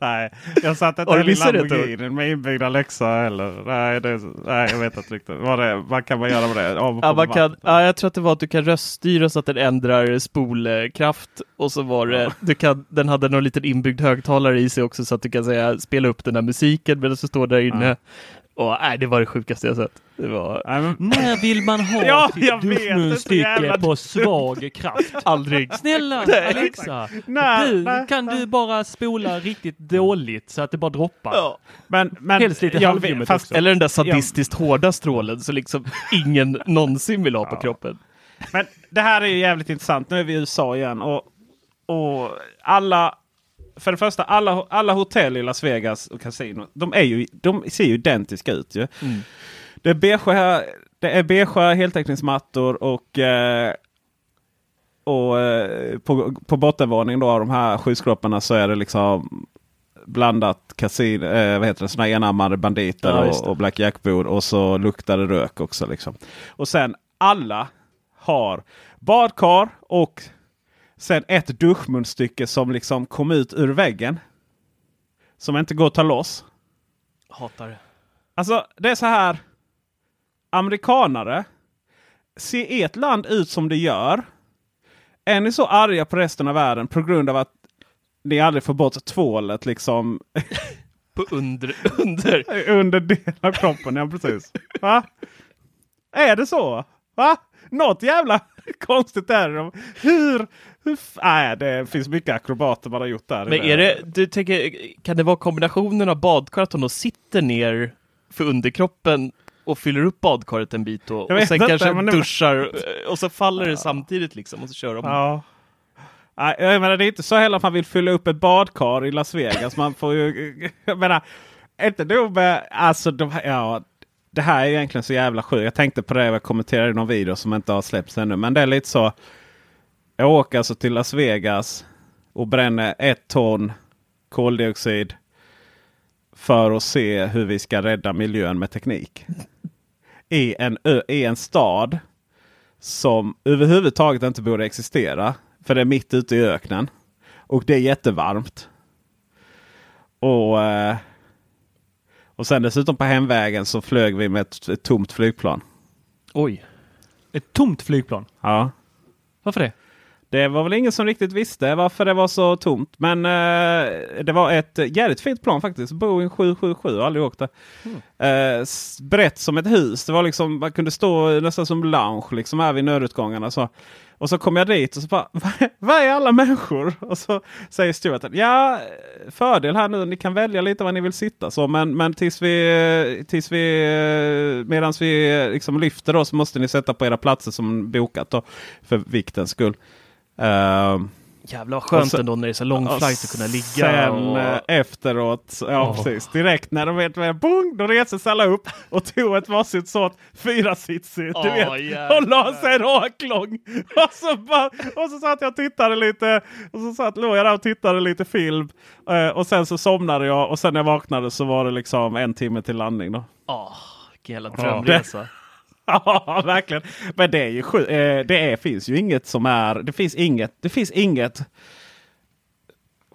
nej, jag satt inte heller Lamborghini med inbyggd Alexa eller. Nej, det, nej jag vet inte riktigt. Vad, det, vad kan man göra med det? Ja, man kan, ja, jag tror att det var att du kan röststyra så att den ändrar spolkraft och så var det, du kan, den hade någon liten inbyggd högtalare i sig också så att du kan säga spela upp den här musiken medan du står där inne. Ja. Och nej, det var det sjukaste jag sett. Det var När vill man ha Ja, sitt duschmunstycke på svag kraft? aldrig. Snälla Nej, Alexa, Nej, du, nej, kan nej. du bara spola riktigt dåligt så att det bara droppar? Ja. men, men, Helst lite jag halvrummet vet- fast, också. Eller den där sadistiskt hårda strålen så liksom ingen någonsin vill ha på Ja. kroppen. Men det här är ju jävligt intressant. Nu är vi i USA igen. Och, och alla, för det första, alla, alla hotell i Las Vegas och kasino, de, är ju, de ser ju identiska ut. Ju. Mm. Det är beigea, det är beigea heltäckningsmattor och, eh, och eh, på, på bottenvåningen då av de här skyskraporna så är det liksom blandat kasin, eh, vad heter det, såna enarmade banditer Ja, och, och Black Jack-bord och så luktar det rök också. Liksom. Och sen alla har badkar och sen ett duschmunstycke som liksom kom ut ur väggen. Som inte går att ta loss. Hatar det. Alltså det är så här. Amerikanare. Ser ert land ut som det gör. Är ni så arga på resten av världen på grund av att ni aldrig får bort tvålet liksom På under, under. under delen av kroppen? Ja precis. Va? Är det så? Va? Något jävla konstigt är det. Hur? Nej, det finns mycket akrobater man har gjort där. Men är det, du tänker, kan det vara kombinationen av badkar, att de sitter ner för underkroppen och fyller upp badkaret en bit och, och sen inte, kanske det- duschar eh, och så faller det samtidigt liksom och så kör de. Ja. Nej, jag menar, det är inte så heller att man vill fylla upp ett badkar i Las Vegas. Man får ju... Jag menar, inte nog med... Alltså, de, ja, det här är egentligen så jävla sjukt. Jag tänkte på det jag kommenterade i någon video som inte har släppts ännu. Men det är lite så. Jag åker alltså till Las Vegas och bränner ett ton koldioxid för att se hur vi ska rädda miljön med teknik. I en, ö, i en stad som överhuvudtaget inte borde existera. För det är mitt ute i öknen. Och det är jättevarmt. Och, eh, och sen dessutom på hemvägen så flög vi med ett, ett tomt flygplan. Oj. Ett tomt flygplan. Ja. Varför det? Det var väl ingen som riktigt visste varför det var så tomt. Men eh, det var ett jävligt fint plan faktiskt. Boeing 777. Jag har aldrig åkt det. Eh, s- brett som ett hus. Det var liksom, man kunde stå nästan som lounge liksom här vid nödutgångarna. Så. Och så kom jag dit och så bara, "Vad är- alla människor? Och så säger stewarden, ja fördel här nu, ni kan välja lite var ni vill sitta. Så, men men tills vi, tills vi medan vi eh, liksom lyfter då så måste ni sätta på era platser som bokat då, för viktens skull. Ehm, Jävlar vad skönt så- ändå när det är så lång flight att kunna ligga. Sen och... eh, efteråt, ja Åh. precis, direkt när de vet vad jag bong, då reser sig alla upp och tog ett varsitt sånt fyrasitsigt, du Åh, vet. jävlar. Och la sig raklång. Och så, bara, och så satt jag och tittade lite, och så satt, låg jag där och tittade lite film. Eh, och sen så somnade jag och sen när jag vaknade så var det liksom en timme till landning då. Åh, vilken jävla drömresa. Ja, verkligen. Men det är ju sjukt. Eh, det är, finns ju inget som är... Det finns inget, det finns inget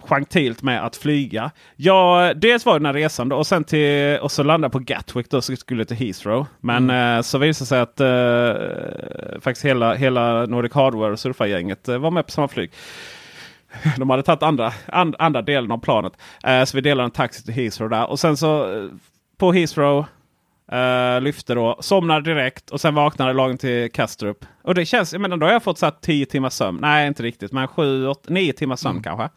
gentilt med att flyga. Ja, dels var det den här resan då, och sen till, och så landade på Gatwick då, så skulle till Heathrow. Men eh, så visade det sig att eh, faktiskt hela, hela Nordic Hardware och surfargänget eh, var med på samma flyg. De hade tagit andra, and, andra delen av planet. Eh, så vi delade en taxi till Heathrow där. Och sen så eh, på Heathrow eh, lyfte då, somnade direkt och sen vaknade lagom till Kastrup. Och det känns, jag menar då har jag fått så här 10 timmars sömn. Nej inte riktigt men 7, 8, 9 timmars sömn kanske.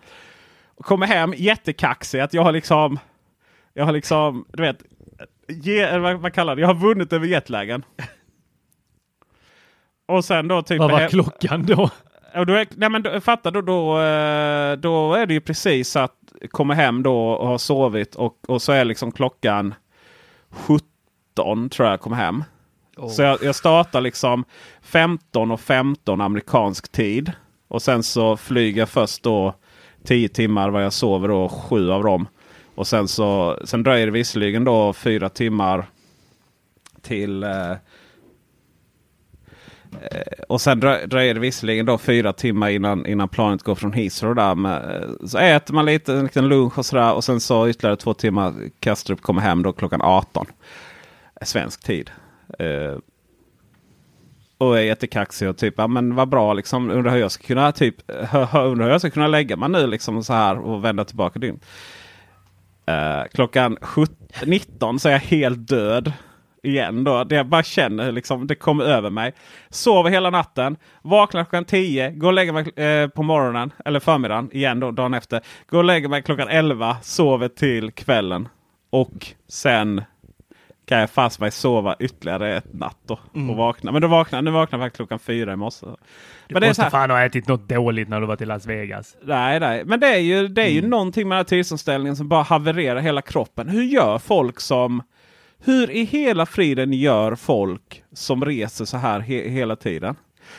Och kommer hem jättekaxig att jag har liksom, jag har liksom, du vet, ge, vad man kallar det, jag har vunnit över jetlagen. Och sen då typ... Vad var klockan då? och då är, nej men då, fattar du då, eh, då är det ju precis att komma hem då och ha sovit och, och så är liksom klockan 17 tror jag kom hem. Så jag, jag startar liksom 15 och 15 amerikansk tid. Och sen så flyger jag först då 10 timmar vad jag sover då, sju av dem. Och sen så sen dröjer det visserligen då fyra timmar till eh, och sen drö- dröjer det visserligen då fyra timmar innan, innan planet går från Heathrow. Där med, så äter man lite, en liten lunch och sådär. Och sen så ytterligare två timmar. Kastrup kommer hem då klockan 18. Svensk tid. Eh, och är jättekaxig och typ, ja men vad bra liksom. Undrar hur jag ska kunna typ, undrar hur jag ska kunna lägga mig nu liksom så här och vända tillbaka dygn. Eh, klockan 17, 19 så är jag helt död igen då. Det jag bara känner liksom, det kommer över mig. Sover hela natten, vaknar klockan 10, går och lägger mig eh, på morgonen eller förmiddagen igen då dagen efter. Går och lägger mig klockan 11, sover till kvällen. Och sen kan jag fast mig sova ytterligare ett natt då. Och vakna. Men då vaknar, nu vaknar jag faktiskt klockan fyra i morse. Du Men det är så måste här, fan ha ätit något dåligt när du var till Las Vegas. Nej, nej. Men det är ju, det är ju någonting med den här tidsomställningen som bara havererar hela kroppen. Hur gör folk som... Hur i hela friden gör folk som reser så här he, hela tiden?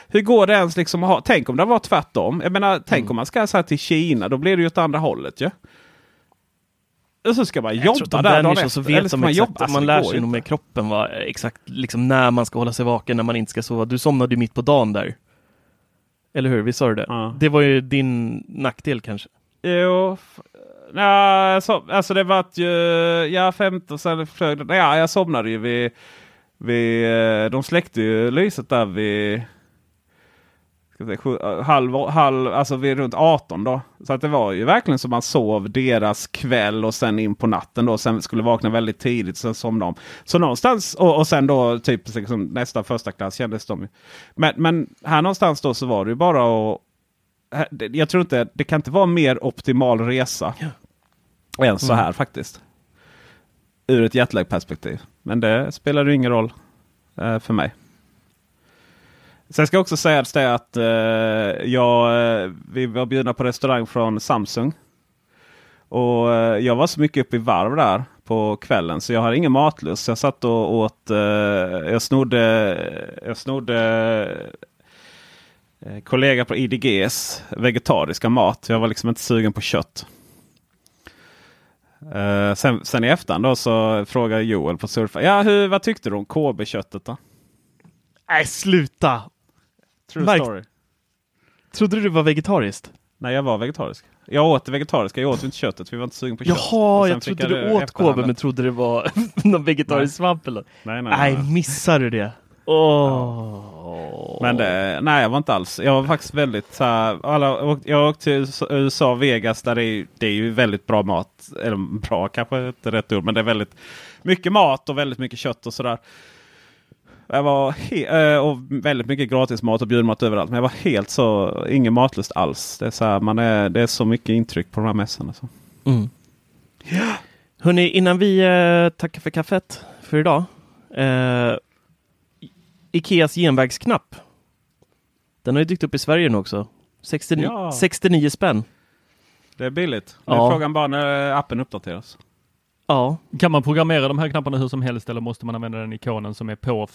Hur går det ens liksom att ha... Tänk om det var tvärtom. Jag menar, tänk om man ska så här till Kina. Då blir det ju åt andra hållet ju. Och så ska man Jag tror jobba att där dagen efter. så Eller vet ska de man exakt, jobba? Man lär sig nog med kroppen vad, exakt liksom när man ska hålla sig vaken, när man inte ska sova. Du somnade ju mitt på dagen där. Eller hur? Visst sa du det? Ja. Det var ju din nackdel kanske. Jo. Ja, så, alltså det var ju... Ja, 15 sen flög det. Ja, jag somnade ju vid... vid eh, de släckte ju lyset där vid... Säga, sju, eh, halv, halv, alltså vid runt 18 då. Så att det var ju verkligen som man sov deras kväll och sen in på natten då. Sen skulle vakna väldigt tidigt, sen somnade de. Så någonstans, och, och sen då typ liksom, nästa första klass kändes de ju. Men, men här någonstans då så var det ju bara att jag tror inte, det kan inte vara mer optimal resa. Än så här faktiskt. Ur ett jetlag-perspektiv. Men det spelar ju ingen roll eh, för mig. Sen ska också sägas det att eh, jag, eh, vi var bjudna på restaurang från Samsung. Och eh, jag var så mycket uppe i varv där på kvällen så jag har ingen matlust. Så jag satt och åt, eh, jag snodde, jag snodde eh, kollega på IDGs vegetariska mat. Jag var liksom inte sugen på kött. Eh, sen, sen i efterhand då så frågade Joel på Surfa. Ja, hur, vad tyckte du om KB-köttet då? Nej, sluta! True Mike- story. Trodde du du var vegetariskt? Nej, jag var vegetarisk. Jag åt det vegetariska. Jag åt inte köttet. för Vi var inte sugen på kött. Jaha, jag trodde det du åt. KB men trodde det var någon vegetarisk Nej. svamp eller? Nej, nej, Nej, nej. missar du det? Åh. Men det, nej, jag var inte alls. Jag var faktiskt väldigt så här, alla, Jag åkte till USA, Vegas, där det är, det är ju väldigt bra mat. Eller bra kanske inte rätt ord, men det är väldigt mycket mat och väldigt mycket kött och sådär. Jag var he- eh, och väldigt mycket gratis mat och bjudmat överallt. Men jag var helt så, ingen matlust alls. Det är så, här, man är, det är så mycket intryck på de här mässorna. Så. Mm. Hörni, innan vi eh, tackar för kaffet för idag. Eh, Ikeas genvägsknapp. Den har ju dykt upp i Sverige nu också. 69, Ja. 69 spänn. Det är billigt. Nu är Ja. frågan bara när appen uppdateras. Ja. Kan man programmera de här knapparna hur som helst eller måste man använda den ikonen som är på?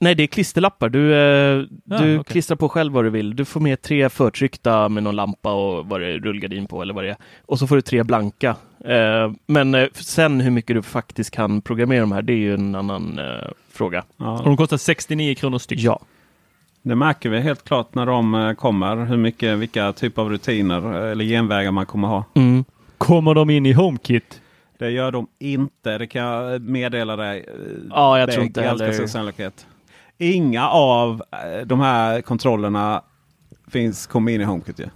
Nej, det är klisterlappar. Du, eh, Ja, du okej. klistrar på själv vad du vill. Du får med tre förtryckta med någon lampa och vad det är, rullgardin på eller vad det är. Och så får du tre blanka. Eh, men eh, sen hur mycket du faktiskt kan programmera de här, det är ju en annan eh, fråga. Och Ja. de kostar 69 kronor styck. Ja. Det märker vi helt klart när de kommer. Hur mycket, vilka typer av rutiner eller genvägar man kommer ha. Mm. Kommer de in i HomeKit? Det gör de inte. Det kan jag meddela dig. Ja, jag tror inte heller. sannolikhet. Inga av eh, de här kontrollerna finns, kommer in i HomeKit. Ju.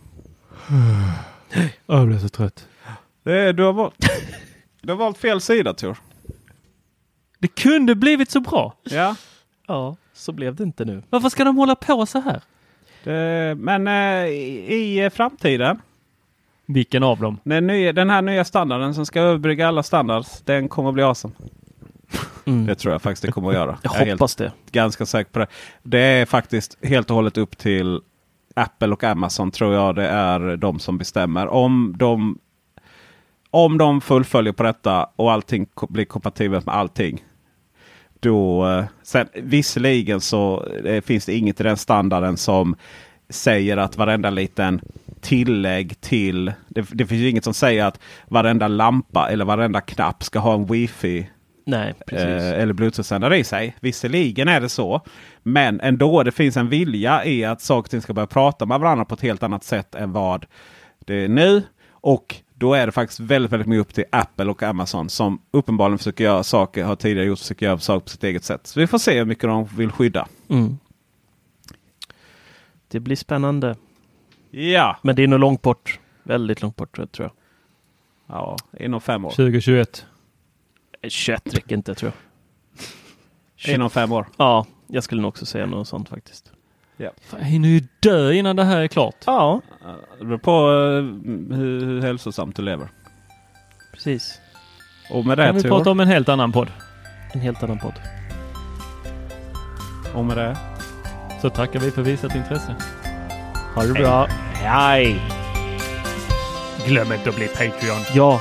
Jag blev så trött. Det, du, har valt, du har valt fel sida Tor. Det kunde blivit så bra. Ja. Ja, så blev det inte nu. Varför ska de hålla på så här? Det, men eh, i, i framtiden. Vilken av dem? Den, nya, den här nya standarden som ska överbrygga alla standards. Den kommer bli awesome. Mm. Det tror jag faktiskt det kommer att göra. Jag helt- hoppas det. ganska säker på det. Det är faktiskt helt och hållet upp till Apple och Amazon tror jag det är de som bestämmer. Om de, om de fullföljer på detta och allting blir kompatibelt med allting. Då, eh, sen, visserligen så eh, finns det inget i den standarden som säger att varenda liten tillägg till... Det, det finns inget som säger att varenda lampa eller varenda knapp ska ha en wifi Nej, precis. eh, eller bluetooth-sändare i sig. Visserligen är det så. Men ändå, det finns en vilja i att saker och ting ska börja prata med varandra på ett helt annat sätt än vad det är nu. Och då är det faktiskt väldigt, väldigt mycket upp till Apple och Amazon som uppenbarligen försöker göra saker, har tidigare gjort, försöker göra saker på sitt eget sätt. Så vi får se hur mycket de vill skydda. Mm. Det blir spännande. Ja, Men det är nog långt bort. Väldigt långt bort tror jag. ja inom fem år. 2021. Eh, 21 räcker inte tror jag. Inom fem år. Ja, jag skulle nog också säga något sånt faktiskt. Fan, Jag hinner ju dö innan det här är klart. Ja, Det beror på eh, hur, hur hälsosamt du lever. precis. Och med kan det vi Tor, prata om en helt annan podd. En helt annan podd. och med det. Så tackar vi för visat intresse. Ha det bra. Hej! Glöm inte att bli Patreon. Ja.